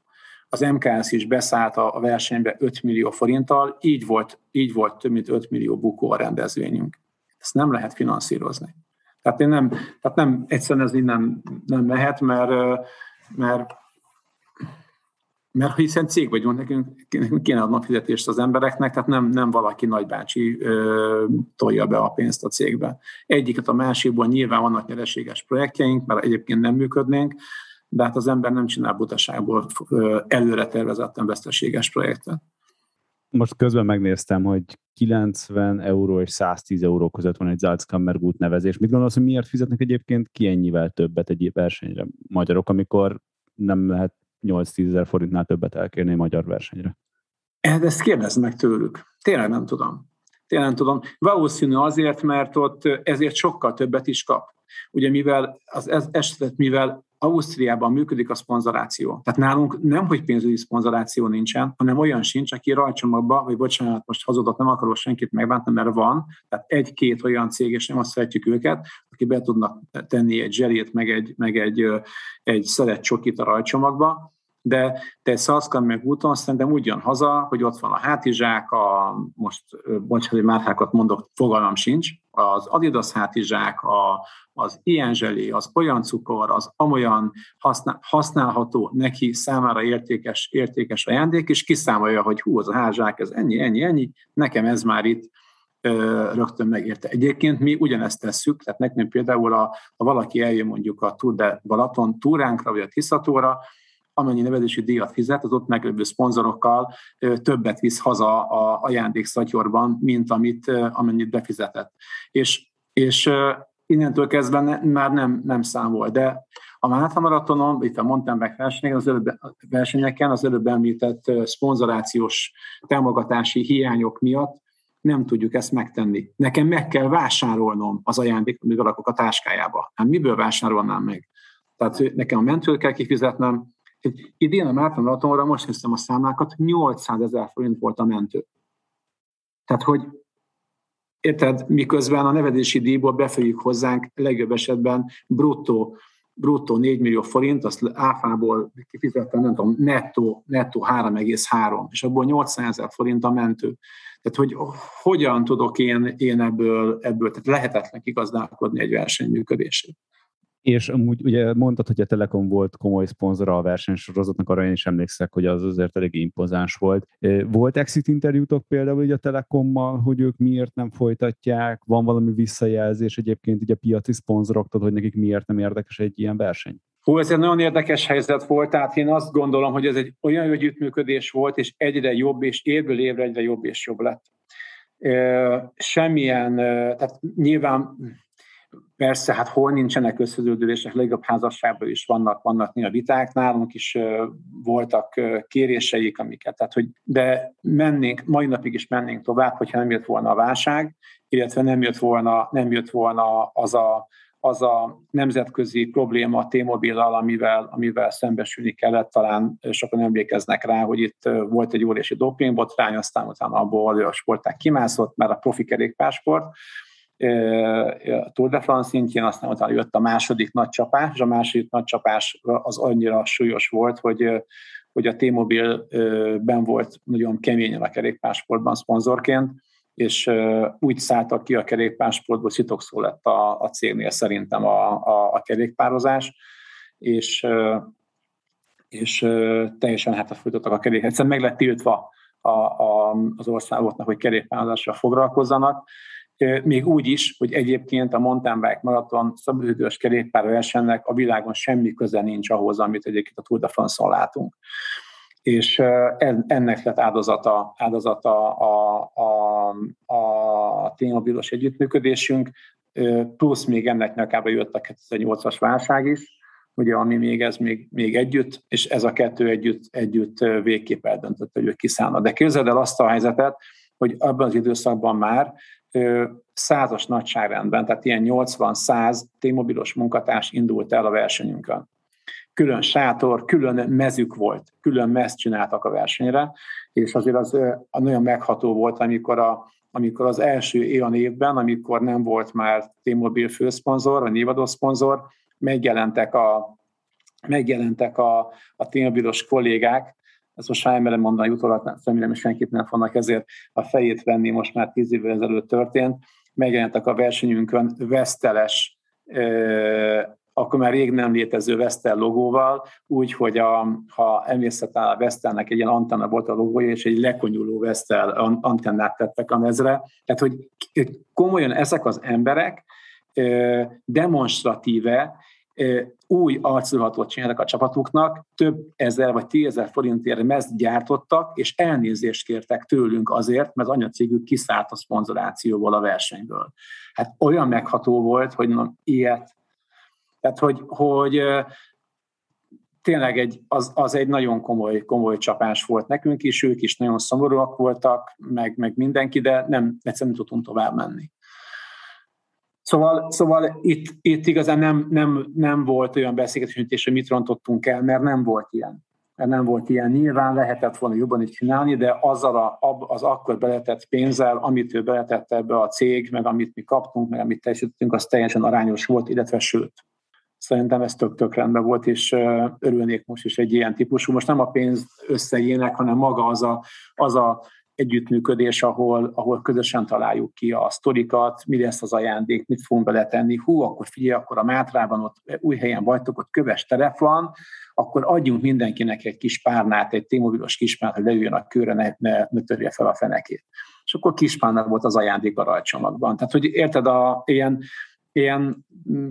az MKS is beszállt a versenybe 5 millió forinttal, így volt, így volt több mint 5 millió bukó a rendezvényünk. Ezt nem lehet finanszírozni. Tehát én nem, tehát nem egyszerűen ez így nem, nem lehet, mert, mert mert hiszen cég vagyunk, nekünk, nekünk kéne adni fizetést az embereknek, tehát nem, nem valaki nagybácsi ö, tolja be a pénzt a cégbe. Egyiket a másikból nyilván vannak nyereséges projektjeink, mert egyébként nem működnénk, de hát az ember nem csinál butaságból előre tervezetten veszteséges projektet.
Most közben megnéztem, hogy 90 euró és 110 euró között van egy Salzkammergut nevezés. Mit gondolsz, hogy miért fizetnek egyébként ki ennyivel többet egy versenyre magyarok, amikor nem lehet 8-10 ezer forintnál többet elkérni magyar versenyre?
Hát ezt kérdezd meg tőlük. Tényleg nem tudom. Tényleg nem tudom. Valószínű azért, mert ott ezért sokkal többet is kap. Ugye mivel az esetet, mivel Ausztriában működik a szponzoráció. Tehát nálunk nem, hogy pénzügyi szponzoráció nincsen, hanem olyan sincs, aki rajcsomagba, vagy bocsánat, most hazudok, nem akarok senkit megbántani, mert van, tehát egy-két olyan cég, és nem azt szeretjük őket, aki be tudnak tenni egy zserét, meg egy, meg egy, egy szelet csokit a rajcsomagba, de te Szalszkan meg úton szerintem úgy jön haza, hogy ott van a hátizsák, a, most bocsánat, hogy márhákat mondok, fogalmam sincs, az Adidas hátizsák, a, az ilyen zselé, az olyan cukor, az amolyan használ, használható neki számára értékes, értékes ajándék, és kiszámolja, hogy hú, az a házsák, ez ennyi, ennyi, ennyi, nekem ez már itt ö, rögtön megérte. Egyébként mi ugyanezt tesszük, tehát nekünk például, a, ha valaki eljön mondjuk a Tour de Balaton túránkra, vagy a Tiszatóra, amennyi nevezési díjat fizet, az ott meglévő szponzorokkal többet visz haza a ajándékszatyorban, mint amit, amennyit befizetett. És, és innentől kezdve már nem, nem számol. De a Mátha Maratonon, itt a mountain bike versenyeken, az előbb, versenyeken az előbb említett szponzorációs támogatási hiányok miatt nem tudjuk ezt megtenni. Nekem meg kell vásárolnom az ajándékot, amit a táskájába. Hát miből vásárolnám meg? Tehát nekem a mentőt kell kifizetnem, Idén a Márton Maratonra most hiszem a számlákat, 800 ezer forint volt a mentő. Tehát, hogy érted, miközben a nevedési díjból befolyik hozzánk legjobb esetben bruttó, bruttó 4 millió forint, azt áfából kifizettem, nem tudom, nettó, nettó 3,3, és abból 800 ezer forint a mentő. Tehát, hogy hogyan tudok én, én ebből, ebből, tehát lehetetlen kigazdálkodni egy verseny működését.
És amúgy ugye mondtad, hogy a Telekom volt komoly szponzora a versenysorozatnak, arra én is emlékszek, hogy az azért elég impozáns volt. Volt exit interjútok például ugye a Telekommal, hogy ők miért nem folytatják? Van valami visszajelzés egyébként így a piaci szponzoroktól, hogy nekik miért nem érdekes egy ilyen verseny?
Hú, ez egy nagyon érdekes helyzet volt, tehát én azt gondolom, hogy ez egy olyan együttműködés volt, és egyre jobb, és évről évre egyre jobb és jobb lett. Semmilyen, tehát nyilván Persze, hát hol nincsenek összeződülések, legjobb házasságban is vannak, vannak néha viták, nálunk is voltak kéréseik, amiket, tehát hogy de mennénk, mai napig is mennénk tovább, hogyha nem jött volna a válság, illetve nem jött volna, nem jött volna az a, az a nemzetközi probléma a T-mobillal, amivel, amivel szembesülni kellett, talán sokan emlékeznek rá, hogy itt volt egy óriási dopingbotrány, aztán utána abból a sporták kimászott, mert a profi kerékpásport, a Tour de France szintjén, aztán utána jött a második nagy csapás, és a második nagy csapás az annyira súlyos volt, hogy, hogy a T-Mobile ben volt nagyon keményen a kerékpásportban szponzorként, és úgy szálltak ki a kerékpásportból, szitokszó lett a, a cégnél szerintem a, a, a kerékpározás, és, és teljesen hát a kerék. Egyszerűen meg lett tiltva a, a, az országoknak, hogy kerékpározással foglalkozzanak, még úgy is, hogy egyébként a mountain bike maraton szabadidős kerékpárversenynek a világon semmi köze nincs ahhoz, amit egyébként a Tour de France-on látunk. És ennek lett áldozata, áldozata a, a, a témabilos együttműködésünk, plusz még ennek nyakába jött a 2008-as válság is, ugye, ami még ez még, még együtt, és ez a kettő együtt, együtt végképp eldöntött, hogy ők kiszállnak. De képzeld el azt a helyzetet, hogy abban az időszakban már százas nagyságrendben, tehát ilyen 80-100 T-mobilos munkatárs indult el a versenyünkön. Külön sátor, külön mezük volt, külön mezt csináltak a versenyre, és azért az nagyon megható volt, amikor, a, amikor az első olyan évben, amikor nem volt már T-Mobile főszponzor, vagy névadó szponzor, megjelentek a, megjelentek a, a T-Mobilos kollégák, ezt most már emelem mondani, utólag személyem senkit nem fognak ezért a fejét venni, most már tíz évvel ezelőtt történt. Megjelentek a versenyünkön veszteles, akkor már rég nem létező Vestel logóval, úgy, hogy a, ha emlékszettel a Vestelnek egy ilyen antenna volt a logója, és egy lekonyuló Vestel antennát tettek a mezre. Tehát, hogy komolyan ezek az emberek demonstratíve új arculatot csináltak a csapatuknak, több ezer vagy tízezer forintért mezt gyártottak, és elnézést kértek tőlünk azért, mert az anyacégük kiszállt a szponzorációból a versenyből. Hát olyan megható volt, hogy na, ilyet. Tehát, hogy, hogy tényleg egy, az, az egy nagyon komoly, komoly csapás volt nekünk is, ők is nagyon szomorúak voltak, meg, meg mindenki, de nem, egyszerűen nem tudtunk tovább menni. Szóval, szóval itt, itt igazán nem, nem, nem volt olyan beszélgetés, hogy mit rontottunk el, mert nem volt ilyen. Mert nem volt ilyen. Nyilván lehetett volna jobban is csinálni, de azzal a, az akkor beletett pénzzel, amit ő beletett ebbe a cég, meg amit mi kaptunk, meg amit teljesítettünk, az teljesen arányos volt, illetve sőt. Szerintem ez tök-tök rendben volt, és örülnék most is egy ilyen típusú. Most nem a pénz összegének, hanem maga az a, az a együttműködés, ahol, ahol közösen találjuk ki a sztorikat, mi lesz az ajándék, mit fogunk beletenni. Hú, akkor figyelj, akkor a Mátrában ott új helyen vagytok, ott köves terep van, akkor adjunk mindenkinek egy kis párnát, egy témobilos kis párnát, hogy leüljön a körre, ne, ne, ne törje fel a fenekét. És akkor kis párnák volt az ajándék a rajcsomagban. Tehát, hogy érted, a, ilyen, ilyen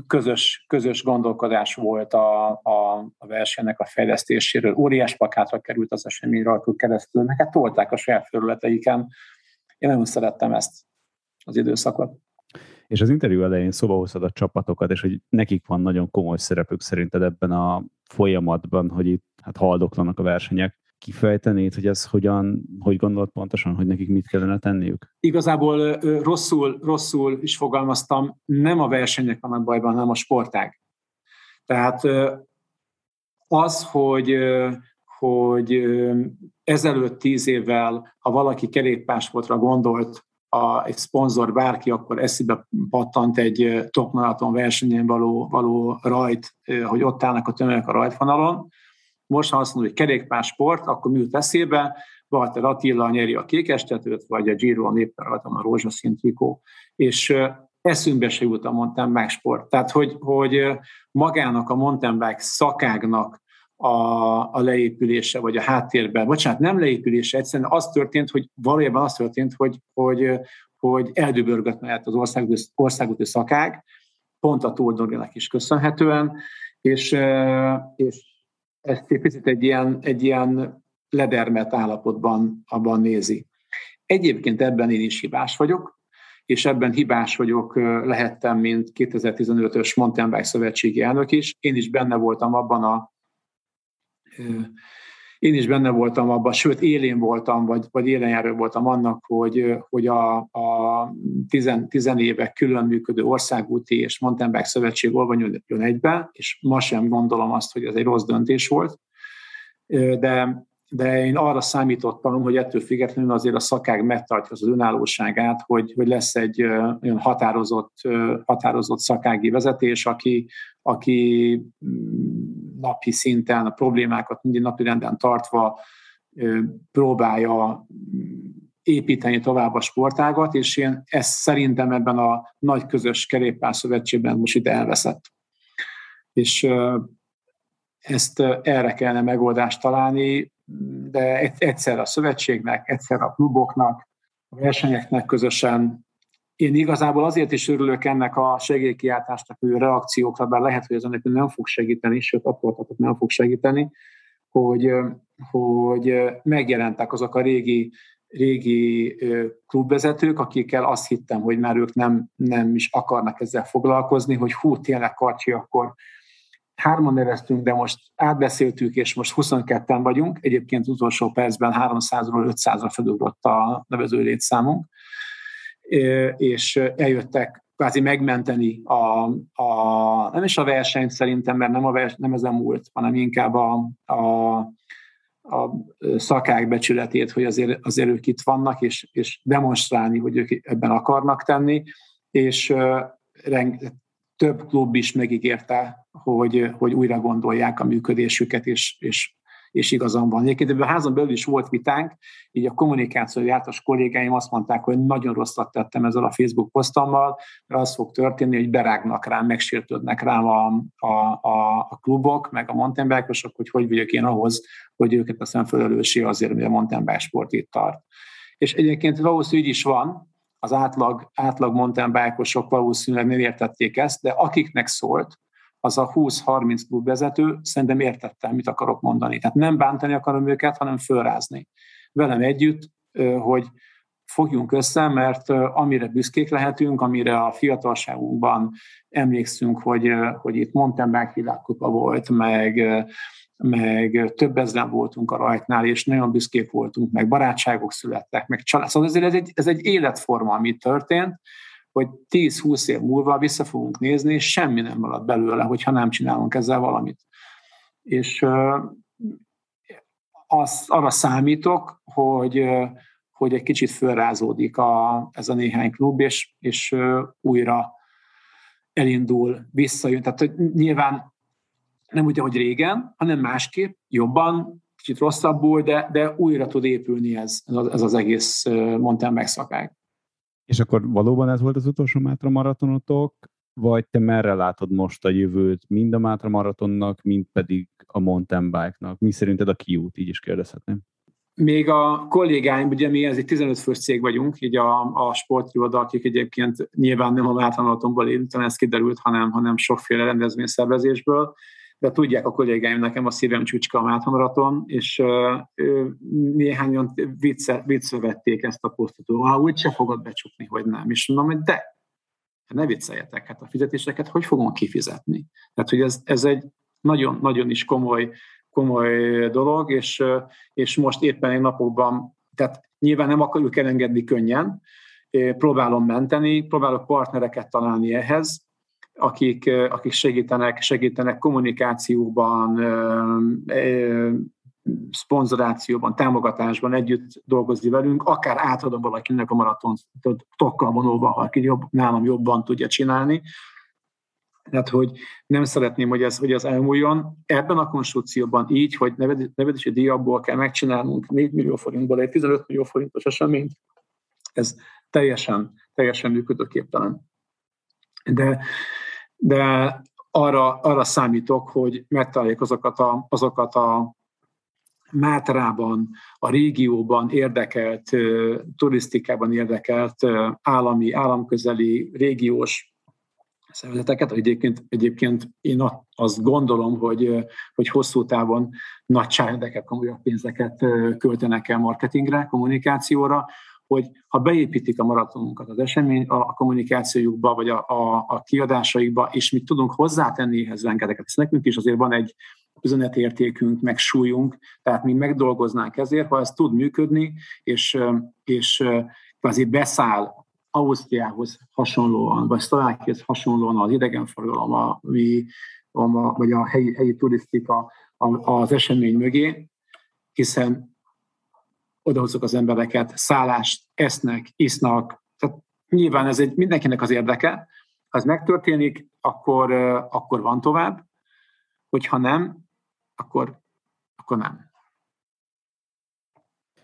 közös, közös gondolkodás volt a, a, a versenynek a fejlesztéséről. Óriás plakátra került az esemény rajtuk keresztül, meg hát tolták a saját felületeiken. Én nagyon szerettem ezt az időszakot.
És az interjú elején szóba hoztad a csapatokat, és hogy nekik van nagyon komoly szerepük szerinted ebben a folyamatban, hogy itt hát haldoklanak a versenyek kifejtenéd, hogy ez hogyan, hogy gondolod pontosan, hogy nekik mit kellene tenniük?
Igazából rosszul, rosszul is fogalmaztam, nem a versenyek vannak bajban, hanem a sportág. Tehát az, hogy, hogy ezelőtt tíz évvel, ha valaki kerékpásportra gondolt, a, egy szponzor bárki, akkor eszébe pattant egy top maraton versenyen való, való rajt, hogy ott állnak a tömegek a rajtvonalon, most, ha azt mondod, hogy kerékpársport, akkor mi jut eszébe? Walter Attila nyeri a kékestetőt, vagy a Giro a néppel rajtam a rózsaszín trikó. És eszünkbe se jut a mountain bike sport. Tehát, hogy, hogy magának a mountain bike szakágnak a, a leépülése, vagy a háttérben, bocsánat, nem leépülése, egyszerűen az történt, hogy valójában az történt, hogy, hogy, hogy eldöbörgött mellett az országúti, szakág, pont a Tór is köszönhetően, és, és ezt egy picit egy ilyen, egy ilyen ledermet állapotban abban nézi. Egyébként ebben én is hibás vagyok, és ebben hibás vagyok, lehettem, mint 2015-ös Mountain Bike Szövetségi elnök is. Én is benne voltam abban a én is benne voltam abban, sőt élén voltam, vagy, vagy élenjáró voltam annak, hogy, hogy a, a tizen, tizen évek külön működő országúti és mountain bike szövetség olva jön egybe, és ma sem gondolom azt, hogy ez egy rossz döntés volt, de, de én arra számítottam, hogy ettől függetlenül azért a szakág megtartja az önállóságát, hogy, hogy lesz egy olyan határozott, határozott szakági vezetés, aki, aki napi szinten a problémákat mindig napi renden tartva próbálja építeni tovább a sportágat, és én ezt szerintem ebben a nagy közös kerékpárszövetségben most itt elveszett. És ezt erre kellene megoldást találni, de egyszer a szövetségnek, egyszer a kluboknak, a versenyeknek közösen én igazából azért is örülök ennek a segélykiáltásnak, hogy reakciókra, bár lehet, hogy ez ennek nem fog segíteni, sőt, akkor nem fog segíteni, hogy, hogy megjelentek azok a régi, régi klubvezetők, akikkel azt hittem, hogy már ők nem, nem is akarnak ezzel foglalkozni, hogy hú, tényleg Karcsi, akkor hárman neveztünk, de most átbeszéltük, és most 22-en vagyunk. Egyébként az utolsó percben 300-ról 500-ra felugrott a nevező létszámunk és eljöttek kvázi megmenteni a, a, nem is a versenyt szerintem, mert nem, a vers, nem ezen múlt, hanem inkább a, a, a szakák becsületét, hogy azért, azért ők itt vannak, és, és demonstrálni, hogy ők ebben akarnak tenni, és reng, több klub is megígérte, hogy, hogy újra gondolják a működésüket, és, és és igazam van. Egyébként ebben a házon belül is volt vitánk, így a kommunikáció jártas kollégáim azt mondták, hogy nagyon rosszat tettem ezzel a Facebook posztommal, mert az fog történni, hogy berágnak rám, megsértődnek rám a, a, a, a klubok, meg a mountain hogy hogy vagyok én ahhoz, hogy őket a felelőssé azért, hogy a mountain bike sport itt tart. És egyébként valószínű így is van, az átlag, átlag mountain bike valószínűleg nem értették ezt, de akiknek szólt, az a 20-30 klubvezető, szerintem értettem, mit akarok mondani. Tehát nem bántani akarom őket, hanem fölrázni. Velem együtt, hogy fogjunk össze, mert amire büszkék lehetünk, amire a fiatalságunkban emlékszünk, hogy, hogy itt mountain bike világkupa volt, meg, meg több ezeren voltunk a rajtnál, és nagyon büszkék voltunk, meg barátságok születtek, meg család. Szóval ez egy, ez egy életforma, ami történt, hogy 10-20 év múlva vissza fogunk nézni, és semmi nem marad belőle, hogyha nem csinálunk ezzel valamit. És az, arra számítok, hogy, hogy egy kicsit fölrázódik a, ez a néhány klub, és, és újra elindul, visszajön. Tehát hogy nyilván nem úgy, ahogy régen, hanem másképp, jobban, kicsit rosszabbul, de, de újra tud épülni ez, ez az egész mountain megszakág.
És akkor valóban ez volt az utolsó Mátra maratonotok, vagy te merre látod most a jövőt, mind a Mátra maratonnak, mind pedig a mountain bike-nak? Mi szerinted a kiút, így is kérdezhetném?
Még a kollégáim, ugye mi ez egy 15 fős cég vagyunk, így a, a sportiroda, akik egyébként nyilván nem a maratonból érintenek, ez kiderült, hanem, hanem sokféle rendezvényszervezésből, de tudják a kollégáim, nekem a szívem csücska a maraton, és néhányan vicce, vicce vették ezt a posztot, ha úgy se fogod becsukni, hogy nem. És mondom, hogy de, ne vicceljetek, hát a fizetéseket hogy fogom kifizetni? Tehát, hogy ez, ez egy nagyon-nagyon is komoly, komoly dolog, és, és most éppen egy napokban, tehát nyilván nem akarjuk elengedni könnyen, próbálom menteni, próbálok partnereket találni ehhez, akik, akik segítenek, segítenek kommunikációban, szponzorációban, támogatásban együtt dolgozni velünk, akár átadom valakinek a maraton tokkal vonulva, aki jobb, nálam jobban tudja csinálni. Tehát, hogy nem szeretném, hogy ez, hogy ez elmúljon. Ebben a konstrukcióban így, hogy nevezési díjabból kell megcsinálnunk 4 millió forintból egy 15 millió forintos eseményt, ez teljesen, teljesen működőképtelen. De de arra, arra számítok, hogy megtaláljuk azokat a, azokat a Mátrában, a régióban érdekelt, turisztikában érdekelt állami, államközeli, régiós szervezeteket. Egyébként, egyébként én azt gondolom, hogy, hogy hosszú távon nagyságrendeket, komolyabb pénzeket költenek el marketingre, kommunikációra, hogy ha beépítik a maratonunkat az esemény a, kommunikációjukba, vagy a, a, a kiadásaikba, és mi tudunk hozzátenni ehhez rengeteget. Ez nekünk is azért van egy üzenetértékünk, meg súlyunk, tehát mi megdolgoznánk ezért, ha ez tud működni, és, és kvázi beszáll Ausztriához hasonlóan, vagy Szlovákiához hasonlóan az idegenforgalom, a, a, vagy a helyi, helyi turisztika az esemény mögé, hiszen odahozzuk az embereket, szállást esznek, isznak. Tehát nyilván ez egy mindenkinek az érdeke. Ha ez megtörténik, akkor, akkor van tovább, hogyha nem, akkor, akkor nem.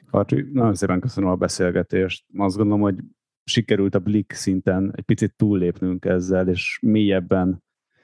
Karcsi, nagyon szépen köszönöm a beszélgetést. Azt gondolom, hogy sikerült a Blik szinten egy picit túllépnünk ezzel, és mélyebben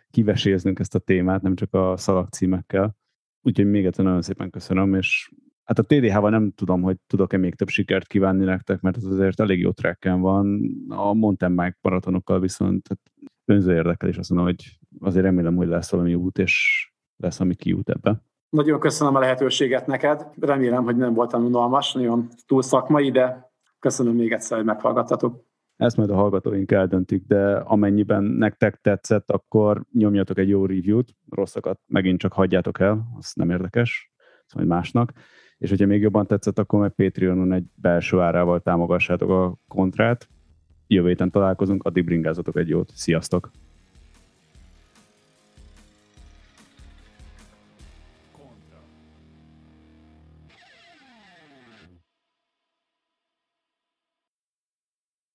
kiveséznünk ezt a témát, nem csak a szalagcímekkel. Úgyhogy még egyszer nagyon szépen köszönöm, és Hát a TDH-val nem tudom, hogy tudok-e még több sikert kívánni nektek, mert ez azért elég jó trekken van. A mountain bike maratonokkal viszont hát önző érdekel, és azt mondom, hogy azért remélem, hogy lesz valami út, és lesz, ami kiút ebbe.
Nagyon köszönöm a lehetőséget neked. Remélem, hogy nem voltam unalmas, nagyon túl szakmai, de köszönöm még egyszer, hogy meghallgattatok.
Ezt majd a hallgatóink eldöntik, de amennyiben nektek tetszett, akkor nyomjatok egy jó review-t, rosszakat megint csak hagyjátok el, az nem érdekes, szóval másnak és hogyha még jobban tetszett, akkor meg Patreonon egy belső árával támogassátok a kontrát. Jövő héten találkozunk, addig bringázatok egy jót. Sziasztok!